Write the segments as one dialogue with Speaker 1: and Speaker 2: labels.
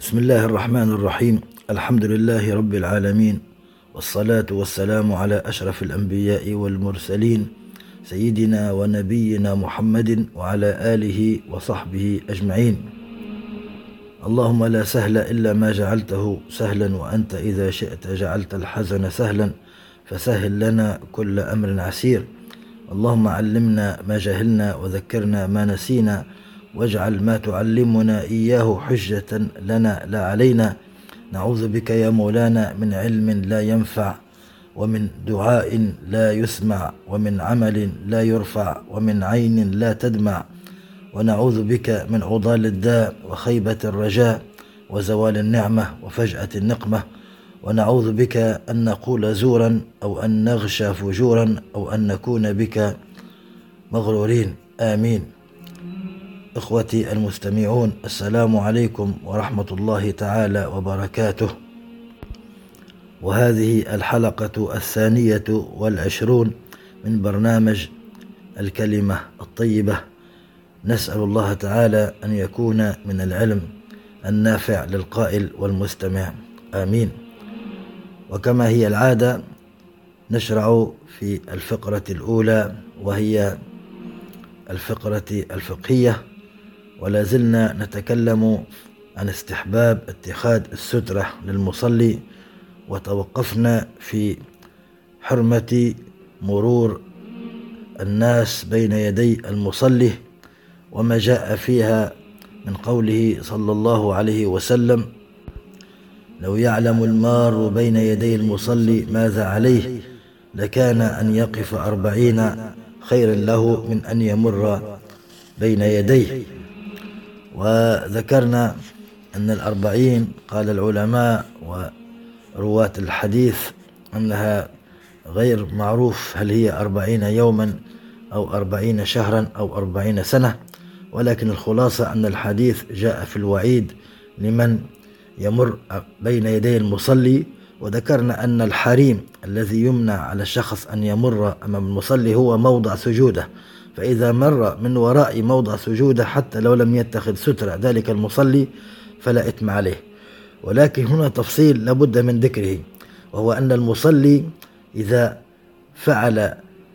Speaker 1: بسم الله الرحمن الرحيم الحمد لله رب العالمين والصلاة والسلام على أشرف الأنبياء والمرسلين سيدنا ونبينا محمد وعلى آله وصحبه أجمعين اللهم لا سهل إلا ما جعلته سهلا وأنت إذا شئت جعلت الحزن سهلا فسهل لنا كل أمر عسير اللهم علمنا ما جهلنا وذكرنا ما نسينا واجعل ما تعلمنا إياه حجة لنا لا علينا. نعوذ بك يا مولانا من علم لا ينفع ومن دعاء لا يسمع ومن عمل لا يرفع ومن عين لا تدمع. ونعوذ بك من عضال الداء وخيبة الرجاء وزوال النعمة وفجأة النقمة. ونعوذ بك أن نقول زورا أو أن نغشى فجورا أو أن نكون بك مغرورين. آمين. إخوتي المستمعون السلام عليكم ورحمة الله تعالى وبركاته. وهذه الحلقة الثانية والعشرون من برنامج الكلمة الطيبة. نسأل الله تعالى أن يكون من العلم النافع للقائل والمستمع. آمين. وكما هي العادة نشرع في الفقرة الأولى وهي الفقرة الفقهية. ولا زلنا نتكلم عن استحباب اتخاذ السترة للمصلي وتوقفنا في حرمة مرور الناس بين يدي المصلي وما جاء فيها من قوله صلى الله عليه وسلم لو يعلم المار بين يدي المصلي ماذا عليه لكان أن يقف أربعين خيرا له من أن يمر بين يديه. وذكرنا أن الأربعين قال العلماء ورواة الحديث أنها غير معروف هل هي أربعين يوما أو أربعين شهرا أو أربعين سنة ولكن الخلاصة أن الحديث جاء في الوعيد لمن يمر بين يدي المصلي وذكرنا أن الحريم الذي يمنع على الشخص أن يمر أمام المصلي هو موضع سجوده. فإذا مر من وراء موضع سجوده حتى لو لم يتخذ سترة ذلك المصلي فلا إثم عليه. ولكن هنا تفصيل لابد من ذكره وهو أن المصلي إذا فعل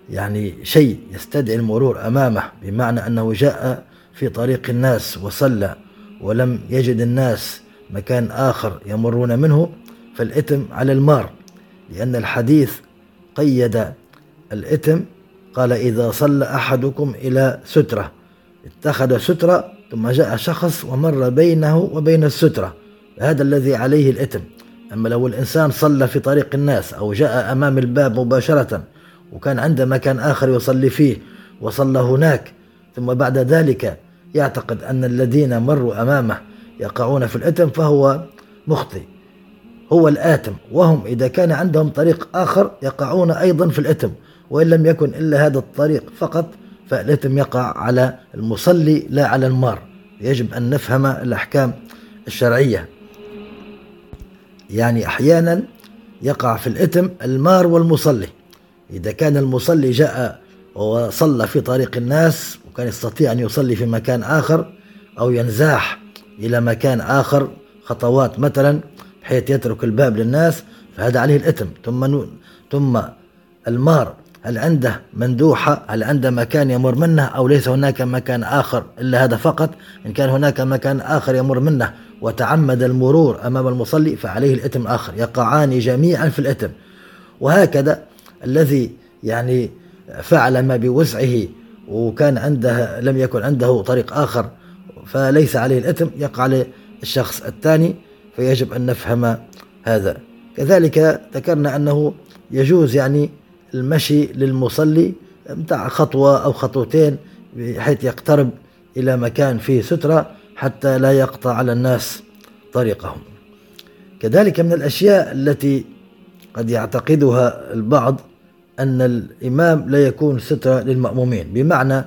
Speaker 1: يعني شيء يستدعي المرور أمامه بمعنى أنه جاء في طريق الناس وصلى ولم يجد الناس مكان آخر يمرون منه فالإثم على المار لأن الحديث قيد الإثم قال إذا صلى أحدكم إلى سترة. اتخذ سترة ثم جاء شخص ومر بينه وبين السترة. هذا الذي عليه الإثم. أما لو الإنسان صلى في طريق الناس أو جاء أمام الباب مباشرة وكان عنده مكان آخر يصلي فيه وصلى هناك ثم بعد ذلك يعتقد أن الذين مروا أمامه يقعون في الإثم فهو مخطئ. هو الآثم. وهم إذا كان عندهم طريق آخر يقعون أيضا في الإثم. وإن لم يكن إلا هذا الطريق فقط فالإثم يقع على المصلي لا على المار. يجب أن نفهم الأحكام الشرعية. يعني أحيانا يقع في الإثم المار والمصلي. إذا كان المصلي جاء وصلى في طريق الناس وكان يستطيع أن يصلي في مكان آخر أو ينزاح إلى مكان آخر خطوات مثلا بحيث يترك الباب للناس فهذا عليه الإثم. ثم ثم المار هل عنده مندوحة هل عنده مكان يمر منه أو ليس هناك مكان آخر إلا هذا فقط. إن كان هناك مكان آخر يمر منه وتعمد المرور أمام المصلي فعليه الإثم آخر. يقعان جميعا في الإثم. وهكذا الذي يعني فعل ما بوسعه وكان عنده لم يكن عنده طريق آخر فليس عليه الإثم يقع عليه الشخص الثاني فيجب أن نفهم هذا. كذلك ذكرنا أنه يجوز يعني المشي للمصلي متاع خطوة أو خطوتين بحيث يقترب إلى مكان فيه سترة حتى لا يقطع على الناس طريقهم. كذلك من الأشياء التي قد يعتقدها البعض أن الإمام لا يكون سترة للمأمومين بمعنى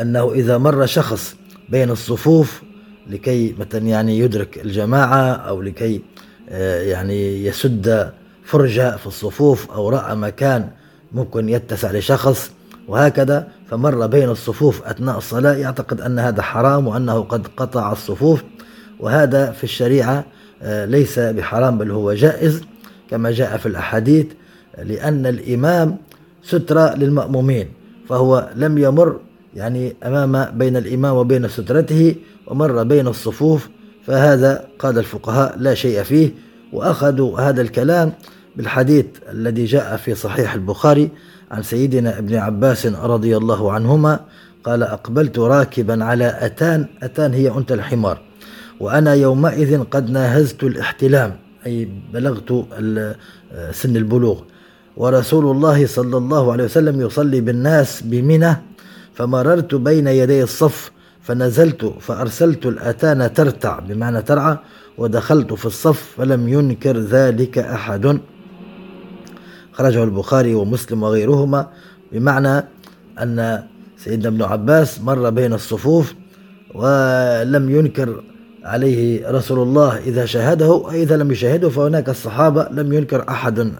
Speaker 1: أنه إذا مر شخص بين الصفوف لكي مثلا يعني يدرك الجماعة أو لكي آه، يعني يسد فرجة في الصفوف أو رأى مكان ممكن يتسع لشخص وهكذا فمر بين الصفوف أثناء الصلاة. يعتقد أن هذا حرام وأنه قد قطع الصفوف وهذا في الشريعة آه، ليس بحرام بل هو جائز كما جاء في الأحاديث لأن الإمام سترة للمأمومين فهو لم يمر يعني أمام بين الإمام وبين سترته ومر بين الصفوف فهذا قال الفقهاء لا شيء فيه وأخذوا هذا الكلام بالحديث الذي جاء في صحيح البخاري عن سيدنا ابن عباس رضي الله عنهما قال أقبلت راكبا على أتان. أتان هي أنت الحمار. وأنا يومئذ قد ناهزت الاحتلام. أي بلغت سن البلوغ. ورسول الله صلى الله عليه وسلم يصلي بالناس بمنى. فمررت بين يدي الصف. فنزلت. فأرسلت الأتان ترتع. بمعنى ترعى. ودخلت في الصف. فلم ينكر ذلك أحد. خرجه البخاري ومسلم وغيرهما بمعنى أن سيدنا ابن عباس مر بين الصفوف ولم ينكر عليه رسول الله إذا شاهده وإذا لم يشاهده فهناك الصحابة لم ينكر أحد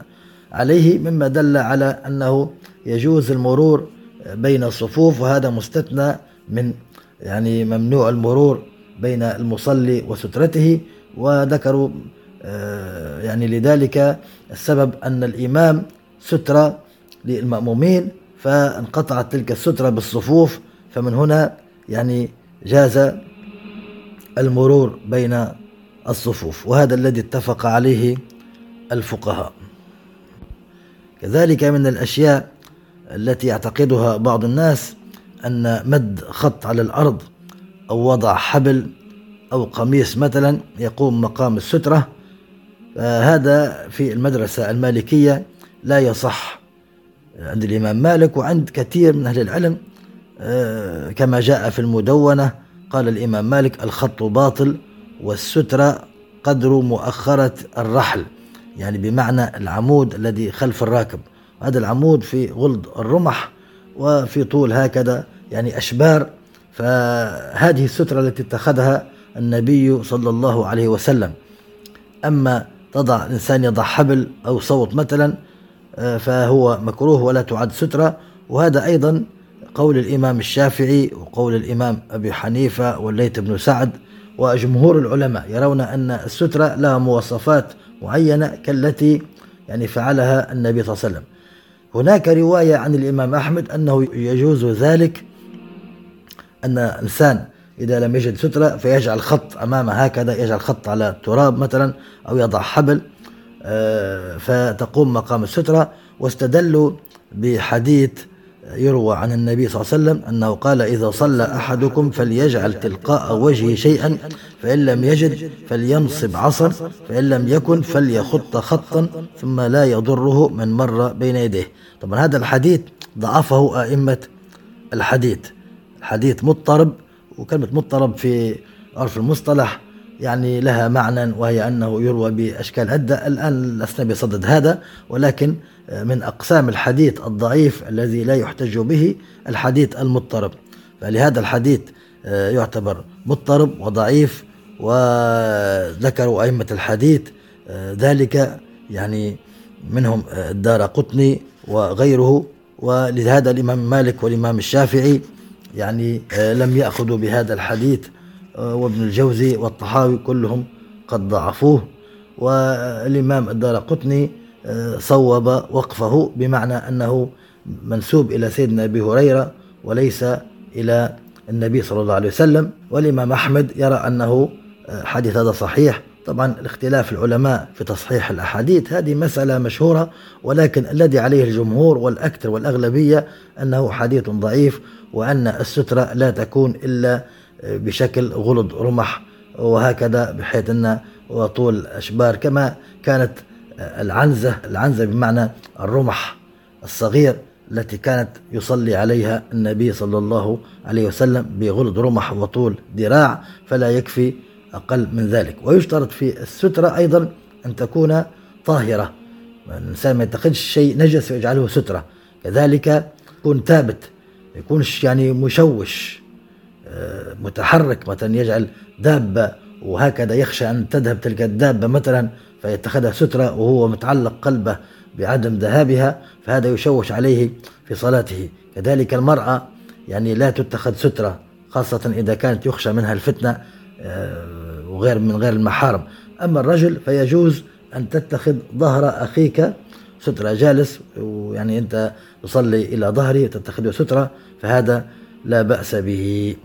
Speaker 1: عليه مما دل على أنه يجوز المرور بين الصفوف وهذا مستثنى من يعني ممنوع المرور بين المصلي وسترته وذكروا يعني لذلك السبب أن الإمام سترة للمأمومين فانقطعت تلك السترة بالصفوف فمن هنا يعني جاز المرور بين الصفوف وهذا الذي اتفق عليه الفقهاء. كذلك من الأشياء التي يعتقدها بعض الناس أن مد خط على الأرض أو وضع حبل أو قميص مثلا يقوم مقام السترة هذا في المدرسة المالكية لا يصح. عند الإمام مالك وعند كثير من أهل العلم. آه، كما جاء في المدونة قال الإمام مالك الخط باطل والسترة قدر مؤخرة الرحل. يعني بمعنى العمود الذي خلف الراكب. هذا العمود في غلظ الرمح وفي طول هكذا يعني أشبار. فهذه السترة التي اتخذها النبي صلى الله عليه وسلم. أما تضع الإنسان يضع حبل أو صوت مثلا آه، فهو مكروه ولا تعد سترة. وهذا أيضا قول الإمام الشافعي وقول الإمام أبي حنيفة والليث بن سعد وجمهور العلماء يرون أن السترة لها مواصفات معينة كالتي يعني فعلها النبي صلى الله عليه وسلم. هناك رواية عن الإمام أحمد أنه يجوز ذلك أن إنسان إذا لم يجد سترة فيجعل خط أمامه هكذا يجعل خط على التراب مثلا أو يضع حبل آه، فتقوم مقام السترة. واستدلوا بحديث يروى عن النبي صلى الله عليه وسلم أنه قال إذا صلى أحدكم فليجعل تلقاء وجهه شيئا فإن لم يجد فلينصب عصا فإن لم يكن فليخط خطا ثم لا يضره من مر بين يديه. طبعا هذا الحديث ضعفه أئمة الحديث الحديث مضطرب وكلمة مضطرب في عرف المصطلح يعني لها معنى وهي أنه يروى بأشكال عدة الآن لسنا بصدد هذا ولكن من أقسام الحديث الضعيف الذي لا يحتج به الحديث المضطرب. فلهذا الحديث آه، يعتبر مضطرب وضعيف وذكروا أئمة الحديث آه، ذلك يعني منهم آه، الدار قطني وغيره. ولهذا الإمام مالك والإمام الشافعي يعني لم يأخذوا بهذا الحديث وابن الجوزي والطحاوي كلهم قد ضعفوه والإمام الدار قطني آه، صوب وقفه بمعنى أنه منسوب إلى سيدنا أبي هريرة وليس إلى النبي صلى الله عليه وسلم والإمام أحمد يرى أنه آه، حديث هذا صحيح. طبعا الاختلاف العلماء في تصحيح الأحاديث هذه مسألة مشهورة ولكن الذي عليه الجمهور والأكثر والأغلبية أنه حديث ضعيف وأن السترة لا تكون إلا بشكل غلظ رمح وهكذا بحيث أن وطول أشبار كما كانت العنزة العنزة بمعنى الرمح الصغير التي كانت يصلي عليها النبي صلى الله عليه وسلم بغلظ رمح وطول ذراع فلا يكفي أقل من ذلك. ويشترط في السترة أيضا أن تكون طاهرة. الإنسان ما يتخذش شيء نجس ويجعله سترة. كذلك يكون ثابت. يكونش يعني مشوش آه، متحرك مثلا يجعل دابة وهكذا يخشى أن تذهب تلك الدابة مثلا فيتخذها سترة وهو متعلق قلبه بعدم ذهابها فهذا يشوش عليه في صلاته. كذلك المرأة يعني لا تتخذ سترة خاصة إذا كانت يخشى منها الفتنة آه، وغير من غير المحارم. أما الرجل فيجوز أن تتخذ ظهر أخيك سترة جالس ويعني أنت تصلي إلى ظهري وتتخذه سترة فهذا لا بأس به.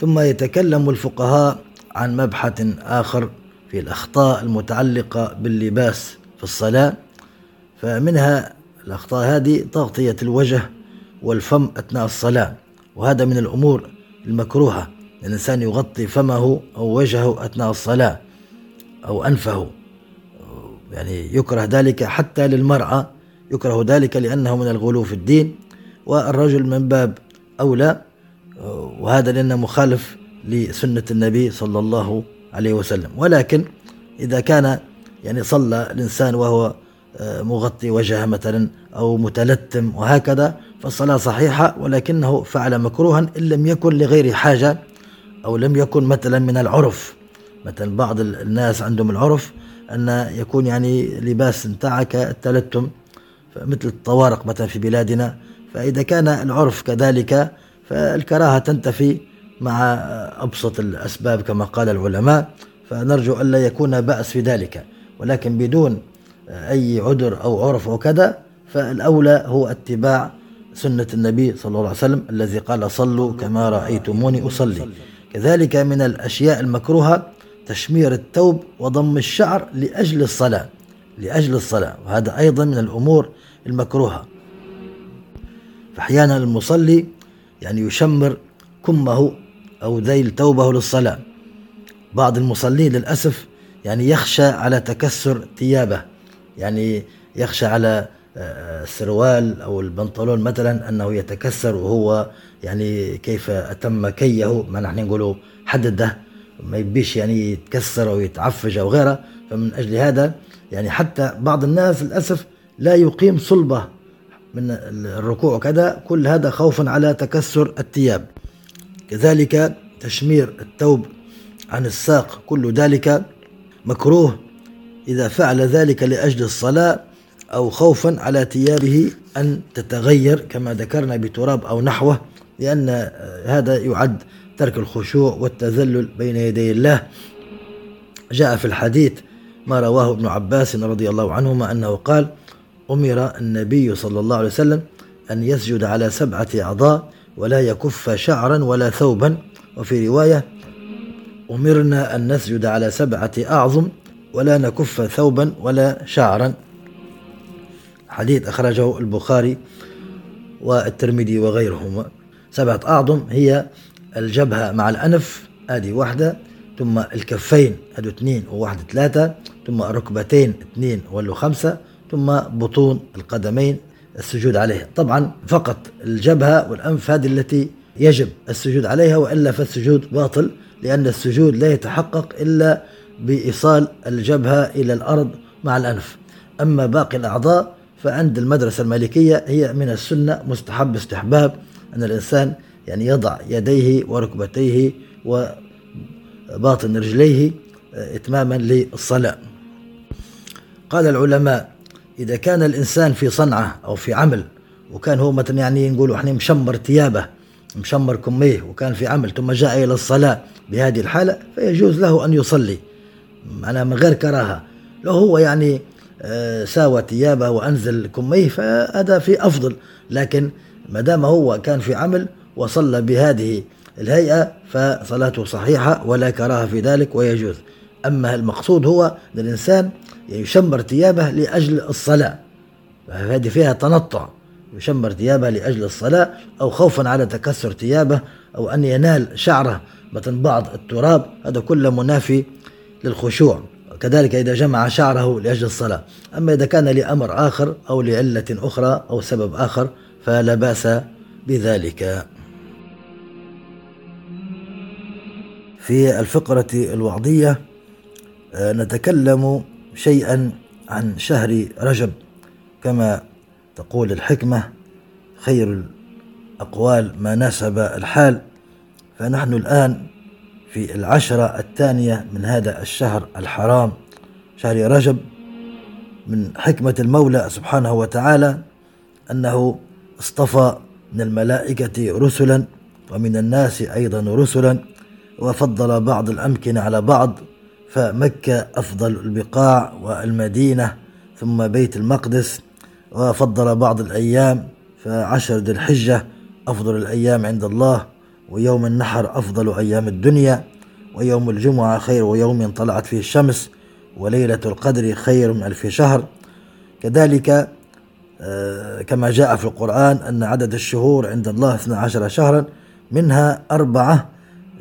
Speaker 1: ثم يتكلم الفقهاء عن مبحث آخر في الأخطاء المتعلقة باللباس في الصلاة. فمنها الأخطاء هذه تغطية الوجه والفم أثناء الصلاة وهذا من الأمور المكروهة الإنسان يغطي فمه أو وجهه أثناء الصلاة أو أنفه. يعني يكره ذلك حتى للمرأة يكره ذلك لأنه من الغلو في الدين والرجل من باب أولى وهذا لأنه مخالف لسنة النبي صلى الله عليه وسلم. ولكن إذا كان يعني صلى الإنسان وهو آه، مغطي وجهه مثلا أو متلتم وهكذا فالصلاة صحيحة ولكنه فعل مكروها إن لم يكن لغير حاجة أو لم يكن مثلا من العرف. مثلا بعض الناس عندهم العرف أن يكون يعني لباس انتعك التلتم مثل الطوارق مثلا في بلادنا. فإذا كان العرف كذلك فالكراهة تنتفي مع أبسط الأسباب كما قال العلماء. فنرجو ألا يكون بأس في ذلك. ولكن بدون أي عذر أو عرف أو كذا فالأولى هو اتباع سنة النبي صلى الله عليه وسلم الذي قال صلوا كما رأيتموني أصلي. كذلك من الأشياء المكروهة تشمير الثوب وضم الشعر لأجل الصلاة لأجل الصلاة. وهذا أيضا من الأمور المكروهة. فأحيانا المصلي يعني يشمر كمه أو ذيل ثوبه للصلاة. بعض المصلين للأسف يعني يخشى على تكسر ثيابه يعني يخشى على آه، السروال أو البنطلون مثلا أنه يتكسر وهو يعني كيف أتم كيه. ما نحن نقوله حدده. ما يبيش يعني يتكسر أو يتعفج أو غيره. فمن أجل هذا يعني حتى بعض الناس للأسف لا يقيم صلبة من الركوع وكذا. كل هذا خوفا على تكسر الثياب. كذلك تشمير الثوب عن الساق كل ذلك مكروه. إذا فعل ذلك لأجل الصلاة أو خوفا على ثيابه أن تتغير كما ذكرنا بتراب أو نحوه لأن هذا يعد ترك الخشوع والتذلل بين يدي الله. جاء في الحديث ما رواه ابن عباس رضي الله عنهما أنه قال أمر النبي صلى الله عليه وسلم أن يسجد على سبعة أعضاء ولا يكف شعرا ولا ثوبا. وفي رواية أمرنا أن نسجد على سبعة أعظم ولا نكف ثوبا ولا شعرا. حديث أخرجه البخاري والترمذي وغيرهما. سبعة أعظم هي الجبهة مع الأنف هذه واحدة ثم الكفين هذو اثنين وواحدة ثلاثة ثم الركبتين اثنين ولو خمسة ثم بطون القدمين السجود عليها. طبعا فقط الجبهة والأنف هذه التي يجب السجود عليها وإلا فالسجود باطل لأن السجود لا يتحقق إلا بإيصال الجبهة إلى الأرض مع الأنف. أما باقي الأعضاء فعند المدرسة المالكية هي من السنة مستحب استحباب أن الإنسان يعني يضع يديه وركبتيه وباطن رجليه إتماما للصلاة. قال العلماء إذا كان الإنسان في صنعة أو في عمل وكان هو مثلا يعني نقول إحنا مشمر ثيابه مشمر كميه وكان في عمل ثم جاء إلى الصلاة بهذه الحالة فيجوز له أن يصلي. معناها من غير كراهة. لو هو يعني آه، ساوى ثيابه وأنزل كميه فهذا في أفضل. لكن ما دام هو كان في عمل وصلى بهذه الهيئة فصلاته صحيحة ولا كراهة في ذلك ويجوز. أما المقصود هو أن الإنسان يشمر ثيابه لأجل الصلاة. فهذه فيها تنطع. يشمر ثيابه لأجل الصلاة أو خوفا على تكسر ثيابه أو أن ينال شعره مثلا بعض التراب. هذا كله منافي للخشوع. كذلك إذا جمع شعره لأجل الصلاة. أما إذا كان لأمر آخر أو لعلة أخرى أو سبب آخر فلا بأس بذلك. في الفقرة الوعظية آه، نتكلم شيئا عن شهر رجب. كما تقول الحكمة خير الأقوال ما ناسب الحال. فنحن الآن في العشرة الثانية من هذا الشهر الحرام شهر رجب. من حكمة المولى سبحانه وتعالى أنه اصطفى من الملائكة رسلا ومن الناس أيضا رسلا. وفضل بعض الأمكنة على بعض فمكة أفضل البقاع والمدينة ثم بيت المقدس وفضل بعض الأيام فعشر ذي الحجة أفضل الأيام عند الله ويوم النحر أفضل أيام الدنيا ويوم الجمعة خير ويوم طلعت فيه الشمس وليلة القدر خير من ألف شهر. كذلك آه، كما جاء في القرآن أن عدد الشهور عند الله 12 شهرا منها أربعة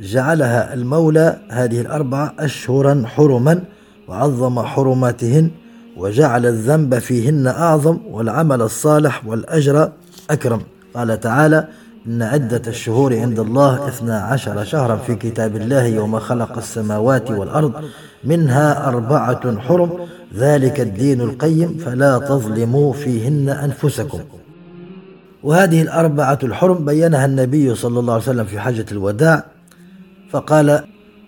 Speaker 1: جعلها المولى هذه الأربعة أشهرا حرما وعظم حرماتهن وجعل الذنب فيهن أعظم والعمل الصالح والأجر أكرم. قال تعالى إن عدة الشهور عند الله اثنا عشر شهرا في كتاب الله يوم خلق السماوات والأرض منها أربعة حرم ذلك الدين القيم فلا تظلموا فيهن أنفسكم. وهذه الأربعة الحرم بينها النبي صلى الله عليه وسلم في حجة الوداع فقال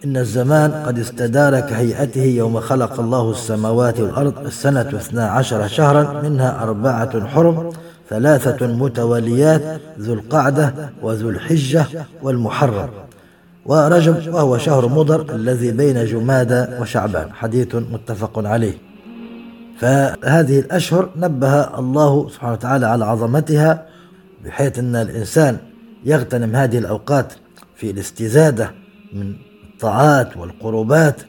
Speaker 1: إن الزمان قد استدار كهيئته يوم خلق الله السماوات والأرض السنة اثنا عشر شهرا منها أربعة حرم ثلاثة متواليات ذو القعدة وذو الحجة والمحرم. ورجب وهو شهر مضر الذي بين جمادى وشعبان. حديث متفق عليه. فهذه الأشهر نبه الله سبحانه وتعالى على عظمتها بحيث أن الإنسان يغتنم هذه الأوقات في الاستزادة من الطاعات والقربات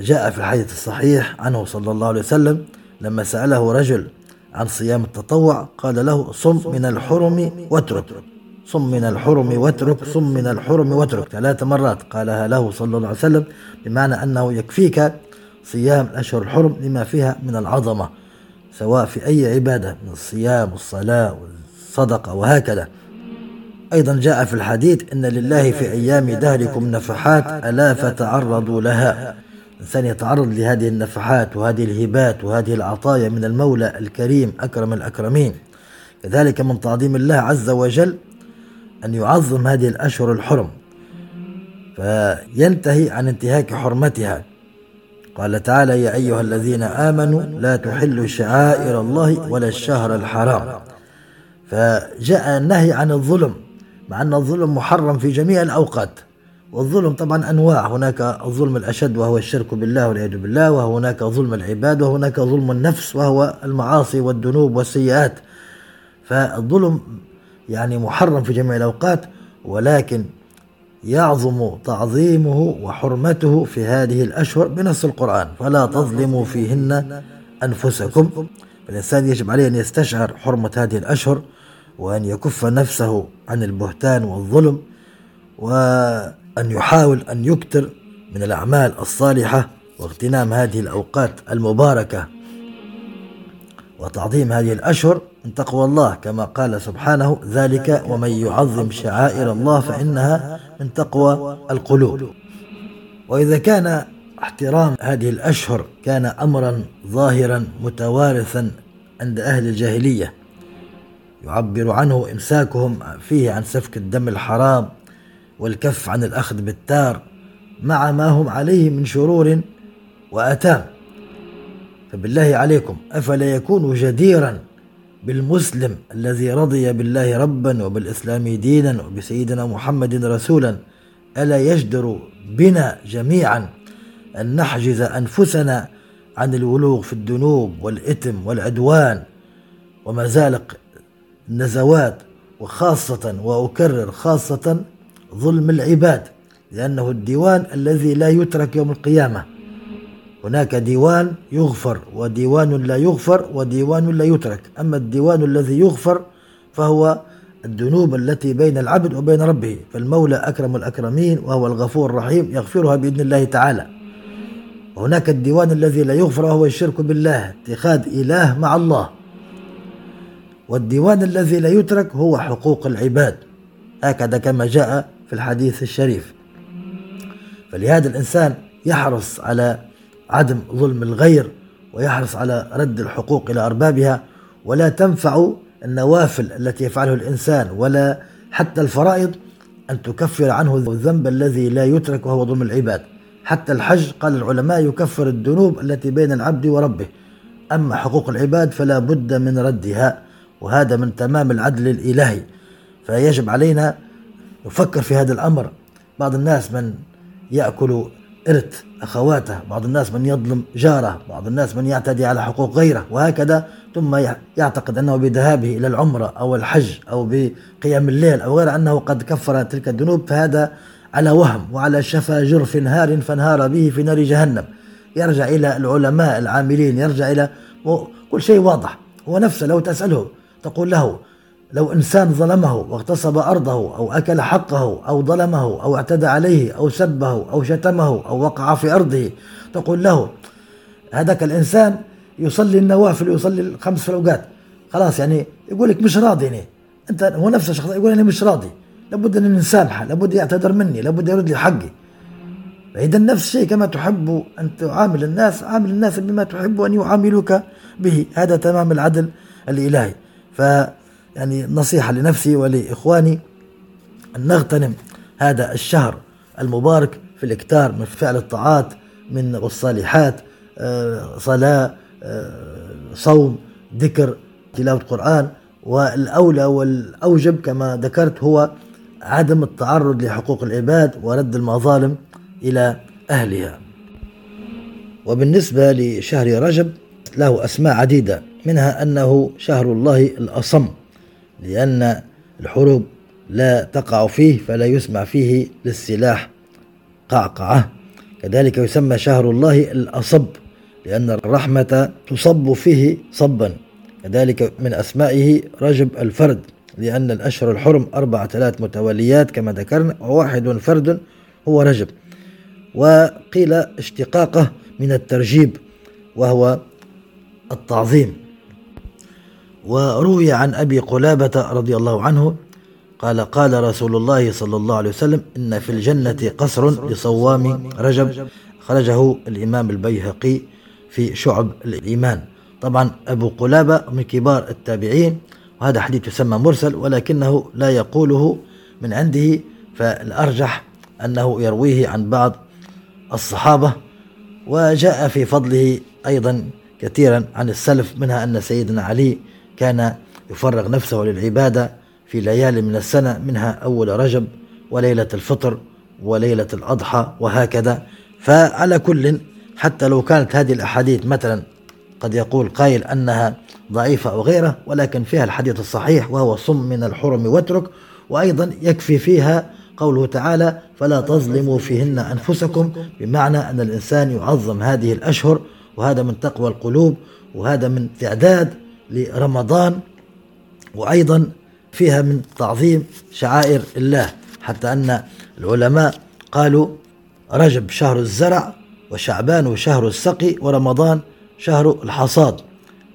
Speaker 1: جاء في الحديث الصحيح عنه صلى الله عليه وسلم لما سأله رجل عن صيام التطوع قال له صم من الحرم واترك صم من الحرم واترك صم من الحرم واترك. ثلاث مرات قالها له صلى الله عليه وسلم بمعنى أنه يكفيك صيام الأشهر الحرم لما فيها من العظمة سواء في أي عبادة من الصيام والصلاة والصدقة وهكذا. أيضا جاء في الحديث إن لله في أيام دهركم نفحات ألا فتعرضوا لها. الإنسان يتعرض لهذه النفحات وهذه الهبات وهذه العطايا من المولى الكريم أكرم الأكرمين. كذلك من تعظيم الله عز وجل أن يعظم هذه الأشهر الحرم. فينتهي عن انتهاك حرمتها. قال تعالى يا أيها الذين آمنوا لا تحلوا شعائر الله ولا الشهر الحرام. فجاء النهي عن الظلم. مع أن الظلم محرم في جميع الأوقات. والظلم طبعا أنواع. هناك الظلم الأشد وهو الشرك بالله والعياذ بالله وهناك ظلم العباد وهناك ظلم النفس وهو المعاصي والذنوب والسيئات. فالظلم يعني محرم في جميع الأوقات ولكن يعظم تعظيمه وحرمته في هذه الأشهر بنص القرآن. فلا تظلموا فيهن أنفسكم. فالإنسان يجب عليه أن يستشعر حرمة هذه الأشهر. وأن يكف نفسه عن البهتان والظلم وأن يحاول أن يكتر من الأعمال الصالحة واغتنام هذه الأوقات المباركة وتعظيم هذه الأشهر من تقوى الله كما قال سبحانه ذلك ومن يعظم شعائر الله فإنها من تقوى القلوب. وإذا كان احترام هذه الأشهر كان أمرا ظاهرا متوارثا عند أهل الجاهلية يعبر عنه إمساكهم فيه عن سفك الدم الحرام والكف عن الأخذ بالتار مع ما هم عليه من شرور وآثام فبالله عليكم أفلا يكون جديرا بالمسلم الذي رضي بالله ربا وبالإسلام دينا وبسيدنا محمد رسولا ألا يجدر بنا جميعا أن نحجز أنفسنا عن الولوغ في الذنوب والإثم والعدوان ومزالق النزوات وخاصة وأكرر خاصة ظلم العباد لأنه الديوان الذي لا يترك يوم القيامة. هناك ديوان يغفر وديوان لا يغفر وديوان لا يترك. أما الديوان الذي يغفر فهو الذنوب التي بين العبد وبين ربه. فالمولى أكرم الأكرمين وهو الغفور الرحيم يغفرها بإذن الله تعالى. وهناك الديوان الذي لا يغفر وهو الشرك بالله اتخاذ إله مع الله. والديوان الذي لا يترك هو حقوق العباد. هكذا كما جاء في الحديث الشريف. فلهذا الإنسان يحرص على عدم ظلم الغير ويحرص على رد الحقوق إلى أربابها ولا تنفع النوافل التي يفعله الإنسان ولا حتى الفرائض أن تكفر عنه الذنب الذي لا يترك وهو ظلم العباد. حتى الحج قال العلماء يكفر الذنوب التي بين العبد وربه. أما حقوق العباد فلا بد من ردها. وهذا من تمام العدل الإلهي. فيجب علينا نفكر في هذا الأمر. بعض الناس من يأكل إرث أخواته بعض الناس من يظلم جاره بعض الناس من يعتدي على حقوق غيره وهكذا. ثم يعتقد أنه بذهابه إلى العمرة أو الحج أو بقيام الليل أو غير أنه قد كفر تلك الذنوب فهذا على وهم وعلى شفا جرف نهار فانهار به في نار جهنم. يرجع إلى العلماء العاملين يرجع إلى كل شيء واضح. هو نفسه لو تسأله تقول له لو إنسان ظلمه واغتصب أرضه أو أكل حقه أو ظلمه أو اعتدى عليه أو سبه أو شتمه أو وقع في أرضه تقول له هذاك الإنسان يصلي النوافل ويصلي الخمس في الأوقات خلاص يعني يقول لك مش راضي يعني. أنت هو نفس الشخص يقول أنا مش راضي. لابد أن نسامحه لابد يعتذر مني لابد يرد لي حقي. فإذا نفس الشيء كما تحب أن تعامل الناس عامل الناس بما تحب أن يعاملوك به. هذا تمام العدل الإلهي. ف يعني نصيحة لنفسي ولإخواني أن نغتنم هذا الشهر المبارك في الإكتار من فعل الطاعات من الصالحات آه، صلاة آه، صوم ذكر تلاوة القرآن والأولى والأوجب كما ذكرت هو عدم التعرض لحقوق العباد ورد المظالم إلى أهلها. وبالنسبة لشهر رجب له أسماء عديدة. منها أنه شهر الله الأصم لأن الحروب لا تقع فيه فلا يسمع فيه للسلاح قعقعة. كذلك يسمى شهر الله الأصب لأن الرحمة تصب فيه صبا. كذلك من أسمائه رجب الفرد لأن الأشهر الحرم أربعة ثلاث متواليات كما ذكرنا وواحد فرد هو رجب. وقيل اشتقاقه من الترجيب وهو التعظيم. وروي عن أبي قلابة رضي الله عنه قال قال رسول الله صلى الله عليه وسلم إن في الجنة قصر لصوام رجب. خرجه الإمام البيهقي في شعب الإيمان. طبعا أبو قلابة من كبار التابعين وهذا حديث يسمى مرسل ولكنه لا يقوله من عنده فالأرجح أنه يرويه عن بعض الصحابة. وجاء في فضله أيضا كثيرا عن السلف منها أن سيدنا علي كان يفرغ نفسه للعبادة في ليالي من السنة منها أول رجب وليلة الفطر وليلة الأضحى وهكذا. فعلى كل حتى لو كانت هذه الأحاديث مثلا قد يقول قائل أنها ضعيفة أو غيرة ولكن فيها الحديث الصحيح وهو صم من الحرم واترك وأيضا يكفي فيها قوله تعالى فلا تظلموا فيهن أنفسكم بمعنى أن الإنسان يعظم هذه الأشهر وهذا من تقوى القلوب وهذا من تعداد لرمضان وأيضا فيها من تعظيم شعائر الله حتى أن العلماء قالوا رجب شهر الزرع وشعبان شهر السقي ورمضان شهر الحصاد.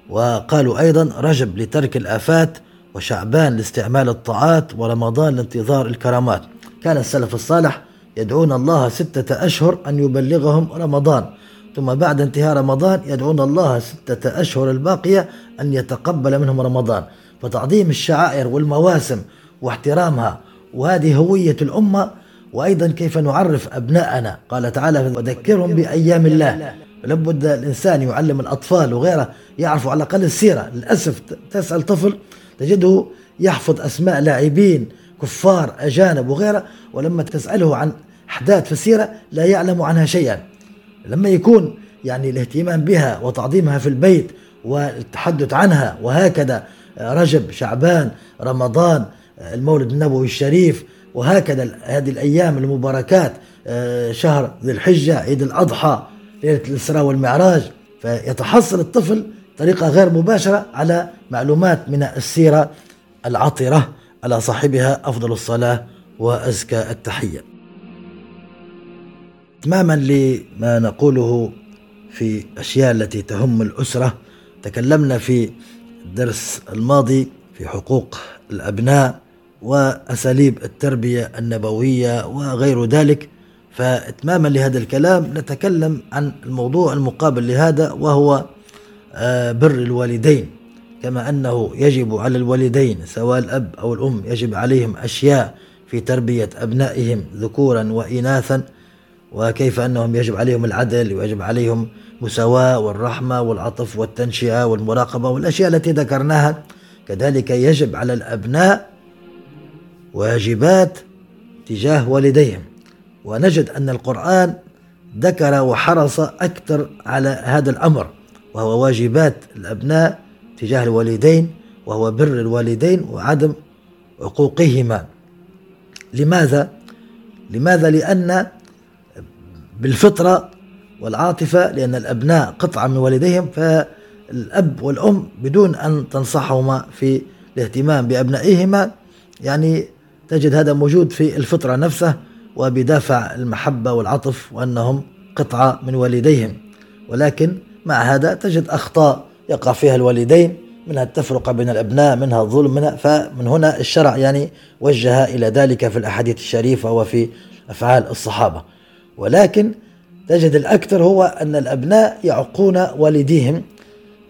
Speaker 1: وقالوا أيضا رجب لترك الآفات وشعبان لاستعمال الطاعات ورمضان لانتظار الكرامات. كان السلف الصالح يدعون الله ستة أشهر أن يبلغهم رمضان. ثم بعد انتهاء رمضان يدعون الله ستة أشهر الباقية أن يتقبل منهم رمضان فتعظيم الشعائر والمواسم واحترامها وهذه هوية الأمة. وأيضا كيف نعرف أبناءنا؟ قال تعالى وذكرهم بأيام الله لابد الإنسان يعلم الأطفال وغيره يعرفوا على الأقل السيرة. للأسف تسأل طفل تجده يحفظ أسماء لاعبين كفار أجانب وغيره ولما تسأله عن أحداث في السيرة لا يعلم عنها شيئا. لما يكون يعني الاهتمام بها وتعظيمها في البيت والتحدث عنها وهكذا رجب شعبان رمضان المولد النبوي الشريف وهكذا هذه الأيام المباركات شهر ذي الحجة عيد الأضحى ليلة الإسراء والمعراج. فيتحصل الطفل طريقة غير مباشرة على معلومات من السيرة العطرة على صاحبها أفضل الصلاة وأزكى التحية. إتماما لما نقوله في أشياء التي تهم الأسرة. تكلمنا في الدرس الماضي في حقوق الأبناء وأساليب التربية النبوية وغير ذلك. فإتماما لهذا الكلام نتكلم عن الموضوع المقابل لهذا وهو آه، بر الوالدين. كما أنه يجب على الوالدين سواء الأب أو الأم يجب عليهم أشياء في تربية أبنائهم ذكورا وإناثا. وكيف أنهم يجب عليهم العدل ويجب عليهم مساواة والرحمة والعطف والتنشئة والمراقبة والأشياء التي ذكرناها كذلك يجب على الأبناء واجبات تجاه والديهم ونجد أن القرآن ذكر وحرص أكثر على هذا الأمر وهو واجبات الأبناء تجاه الوالدين وهو بر الوالدين وعدم عقوقهما لماذا؟ لماذا؟ لأن بالفطرة والعاطفة لأن الأبناء قطعة من والديهم فالأب والأم بدون أن تنصحهما في الاهتمام بأبنائهما يعني تجد هذا موجود في الفطرة نفسه وبدافع المحبة والعطف وأنهم قطعة من والديهم. ولكن مع هذا تجد أخطاء يقع فيها الوالدين منها التفرقة بين الأبناء منها الظلم منها فمن هنا الشرع يعني وجه إلى ذلك في الأحاديث الشريفة وفي أفعال الصحابة. ولكن تجد الأكثر هو أن الأبناء يعقون والديهم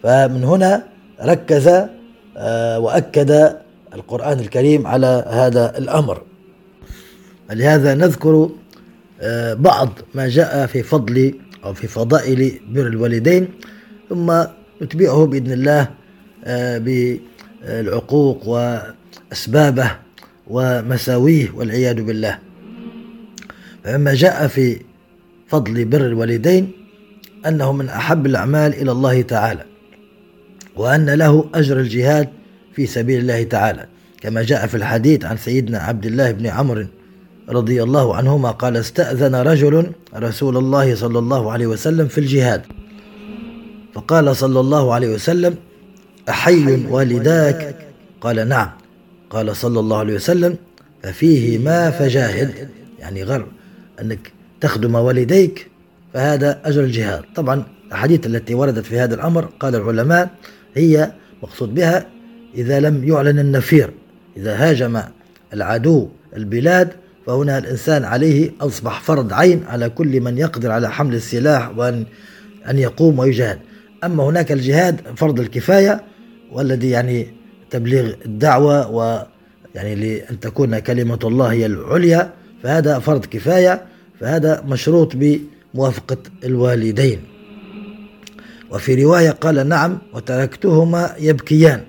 Speaker 1: فمن هنا ركز آه، وأكد القرآن الكريم على هذا الأمر. لهذا نذكر آه، بعض ما جاء في فضل أو في فضائل بر الوالدين ثم نتبعه بإذن الله آه، بالعقوق وأسبابه ومساويه والعياذ بالله. فمما جاء في فضل بر الوالدين أنه من أحب الأعمال إلى الله تعالى وأن له أجر الجهاد في سبيل الله تعالى. كما جاء في الحديث عن سيدنا عبد الله بن عمرو رضي الله عنهما قال استأذن رجل رسول الله صلى الله عليه وسلم في الجهاد. فقال صلى الله عليه وسلم أحي والداك. قال نعم. قال صلى الله عليه وسلم ففيه ما فجاهد يعني غر. أنك تخدم والديك فهذا أجر الجهاد. طبعا الأحاديث التي وردت في هذا الأمر قال العلماء هي مقصود بها إذا لم يعلن النفير. إذا هاجم العدو البلاد فهنا الإنسان عليه أصبح فرض عين على كل من يقدر على حمل السلاح وأن أن يقوم ويجاهد. أما هناك الجهاد فرض الكفاية والذي يعني تبليغ الدعوة و يعني لأن تكون كلمة الله هي العليا فهذا فرض كفاية فهذا مشروط بموافقة الوالدين. وفي رواية قال نعم وتركتهما يبكيان.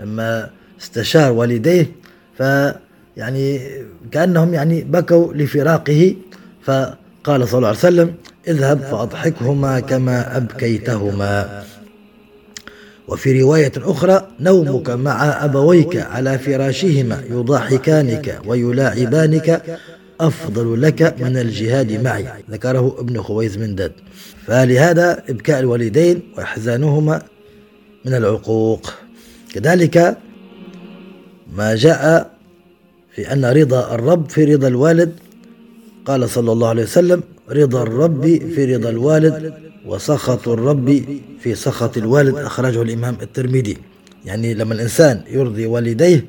Speaker 1: لما استشار والديه ف يعني كأنهم يعني بكوا لفراقه فقال صلى الله عليه وسلم اذهب فأضحكهما كما أبكيتهما. وفي رواية أخرى نومك مع أبويك على فراشهما يضاحكانك ويلاعبانك أفضل لك من الجهاد معي ذكره ابن خويز من داد فلهذا إبكاء الوالدين وإحزانهما من العقوق. كذلك ما جاء في أن رضا الرب في رضا الوالد قال صلى الله عليه وسلم رضا الرب في رضا الوالد وسخط الرب في سخط الوالد. أخرجه الإمام الترمذي. يعني لما الإنسان يرضي والديه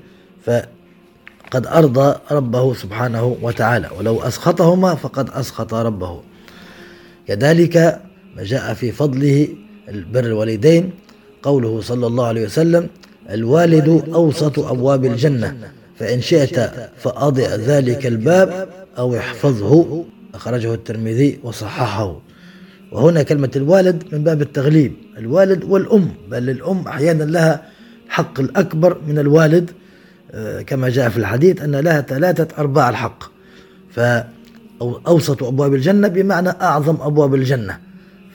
Speaker 1: فقد أرضى ربه سبحانه وتعالى. ولو أسخطهما فقد أسخط ربه. كذلك ما جاء في فضله البر الوالدين قوله صلى الله عليه وسلم الوالد أوسط أبواب الجنة فإن شئت فأضع ذلك الباب أو احفظه. أخرجه الترمذي وصححه. وهنا كلمة الوالد من باب التغليب. الوالد والأم بل الأم أحيانا لها حق الأكبر من الوالد كما جاء في الحديث أن لها ثلاثة أرباع الحق. فأوسط أبواب الجنة بمعنى أعظم أبواب الجنة.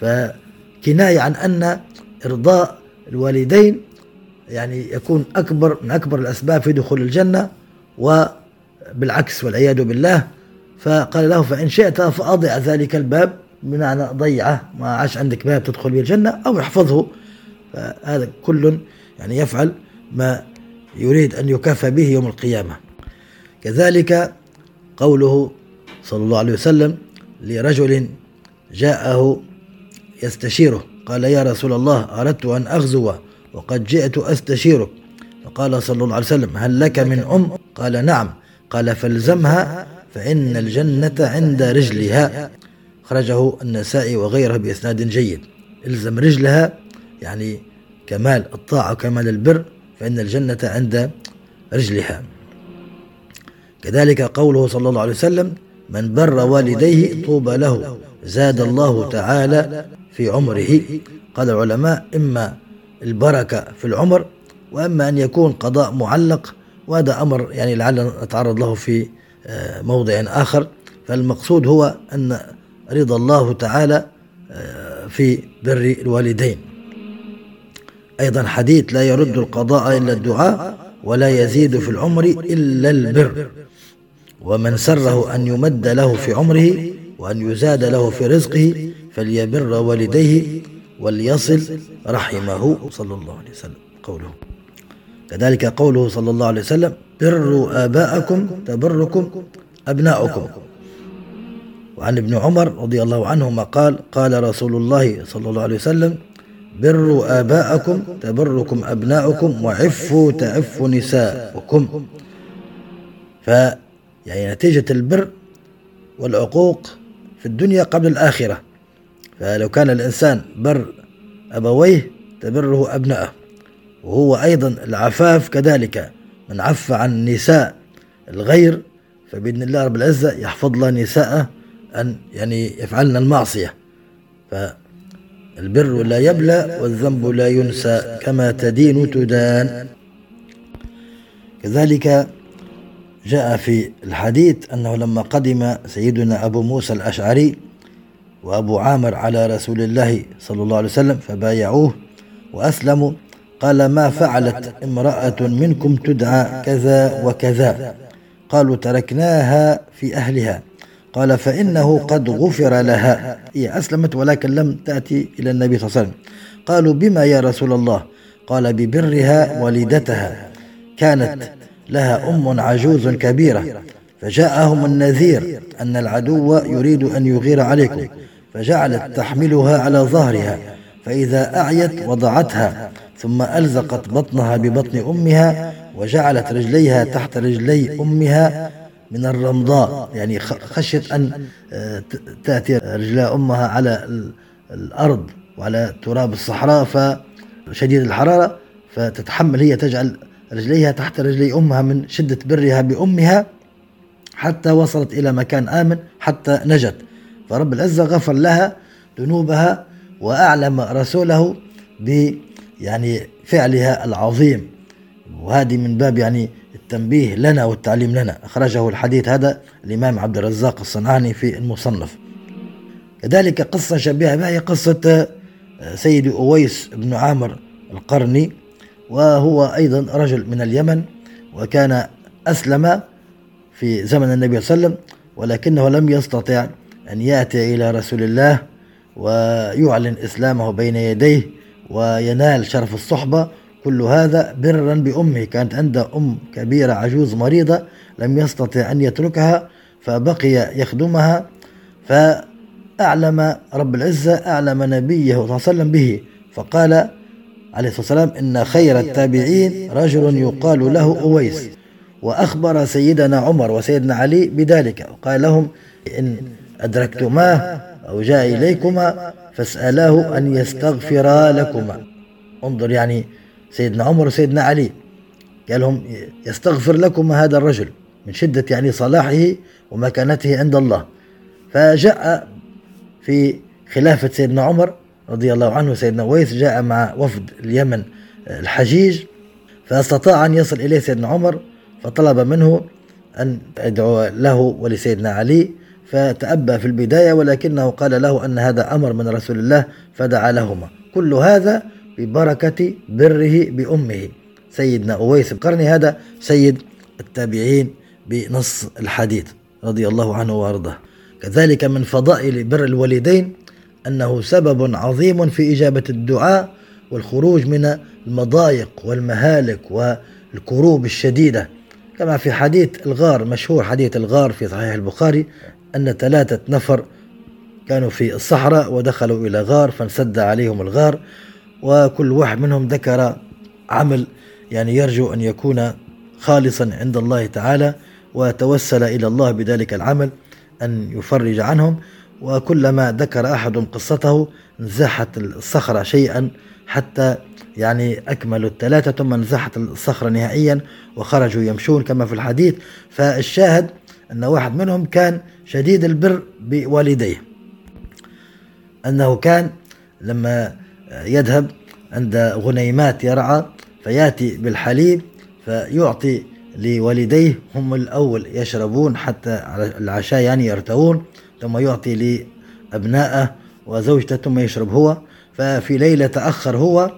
Speaker 1: فكناية عن أن إرضاء الوالدين يعني يكون أكبر من أكبر الأسباب في دخول الجنة وبالعكس والعياذ بالله. فقال له فإن شئت فأضع ذلك الباب بمعنى ضيعه ما عاش عندك باب تدخل به الجنة أو احفظه. فهذا كل يعني يفعل ما يريد أن يكافى به يوم القيامة. كذلك قوله صلى الله عليه وسلم لرجل جاءه يستشيره قال يا رسول الله أردت أن أغزو وقد جئت أستشيرك. فقال صلى الله عليه وسلم هل لك من أم؟ قال نعم. قال فالزمها فإن الجنة عند رجلها. خرجه النسائي وغيره بإسناد جيد. إلزم رجلها يعني كمال الطاعة وكمال البر فإن الجنة عند رجلها. كذلك قوله صلى الله عليه وسلم من بر والديه طوبى له زاد الله تعالى في عمره. قال العلماء إما البركة في العمر وأما أن يكون قضاء معلق وهذا أمر يعني لعل نتعرض له في آه، موضع آخر. فالمقصود هو أن رضا الله تعالى آه، في بر الوالدين. أيضا حديث لا يرد القضاء إلا الدعاء ولا يزيد في العمر إلا البر. ومن سره أن يمد له في عمره وأن يزاد له في رزقه فليبر والديه وليصل رحمه صلى الله عليه وسلم. قوله. كذلك قوله صلى الله عليه وسلم بروا آباءكم تبركم أبناؤكم. وعن ابن عمر رضي الله عنهما قال قال رسول الله صلى الله عليه وسلم بروا آباءكم تبركم أبناؤكم وعفوا تعف نساؤكم. ف يعني نتيجة البر والعقوق في الدنيا قبل الآخرة. فلو كان الإنسان بر أبويه تبره أبنائه وهو أيضا العفاف كذلك. من عف عن نساء الغير فبإذن الله رب العزة يحفظ له نساءه أن يعني يفعلن المعصية. فالبر لا يبلى والذنب لا ينسى كما تدين تدان. كذلك جاء في الحديث أنه لما قدم سيدنا أبو موسى الأشعري وأبو عامر على رسول الله صلى الله عليه وسلم فبايعوه وأسلموا قال ما فعلت امرأة منكم تدعى كذا وكذا؟ قالوا تركناها في أهلها. قال فإنه قد غفر لها. هي أسلمت ولكن لم تأتي إلى النبي صلى الله عليه وسلم. قالوا بما يا رسول الله؟ قال ببرها والدتها كانت لها أم عجوز كبيرة. فجاءهم النذير أن العدو يريد أن يغير عليكم. فجعلت تحملها على ظهرها. فإذا أعيت وضعتها. ثم ألزقت بطنها ببطن أمها. وجعلت رجليها تحت رجلي أمها. من الرمضاء يعني خشيت أن آه، تأتي رجلا أمها على الأرض وعلى تراب الصحراء فشديد الحرارة فتتحمل هي تجعل رجليها تحت رجلي أمها من شدة برها بأمها حتى وصلت إلى مكان آمن حتى نجت. فرب العزة غفر لها ذنوبها وأعلم رسوله ب يعني فعلها العظيم. وهذه من باب يعني التنبيه لنا والتعليم لنا. أخرجه الحديث هذا الإمام عبد الرزاق الصنعاني في المصنف. كذلك قصة شبيهة بها هي قصة سيد أويس بن عامر القرني وهو أيضا رجل من اليمن وكان أسلم في زمن النبي صلى الله عليه وسلم ولكنه لم يستطع أن يأتي إلى رسول الله ويعلن إسلامه بين يديه وينال شرف الصحبة كل هذا برا بأمه. كانت عنده أم كبيرة عجوز مريضة لم يستطع أن يتركها فبقي يخدمها فأعلم رب العزة أعلم نبيه صلى الله عليه وسلم به فقال عليه الصلاة والسلام إن خير التابعين رجل يقال له أويس. وأخبر سيدنا عمر وسيدنا علي بذلك وقال لهم إن أدركتماه أو جاء إليكما فاسألاه أن يستغفر لكما. انظر يعني سيدنا عمر وسيدنا علي. قال لهم يستغفر لكما هذا الرجل من شدة يعني صلاحه ومكانته عند الله. فجاء في خلافة سيدنا عمر رضي الله عنه سيدنا ويس جاء مع وفد اليمن الحجيج فاستطاع أن يصل إليه سيدنا عمر فطلب منه أن يدعو له ولسيدنا علي فتأبى في البداية ولكنه قال له أن هذا أمر من رسول الله فدعا لهما. كل هذا ببركة بره بأمه. سيدنا أويس القرني هذا سيد التابعين بنص الحديث رضي الله عنه وأرضاه. كذلك من فضائل بر الوالدين أنه سبب عظيم في إجابة الدعاء والخروج من المضايق والمهالك والكروب الشديدة. كما في حديث الغار مشهور حديث الغار في صحيح البخاري أن ثلاثة نفر كانوا في الصحراء ودخلوا إلى غار فانسد عليهم الغار. وكل واحد منهم ذكر عمل يعني يرجو أن يكون خالصا عند الله تعالى وتوسل إلى الله بذلك العمل أن يفرج عنهم. وكلما ذكر أحد قصته نزحت الصخرة شيئا حتى يعني أكملوا الثلاثة ثم نزحت الصخرة نهائيا وخرجوا يمشون كما في الحديث. فالشاهد أن واحد منهم كان شديد البر بوالديه أنه كان لما يذهب عند غنيمات يرعى فيأتي بالحليب فيعطي لوالديه هم الأول يشربون حتى العشاء يعني يرتوون ثم يعطي لأبنائه وزوجته ثم يشرب هو. ففي ليلة تأخر هو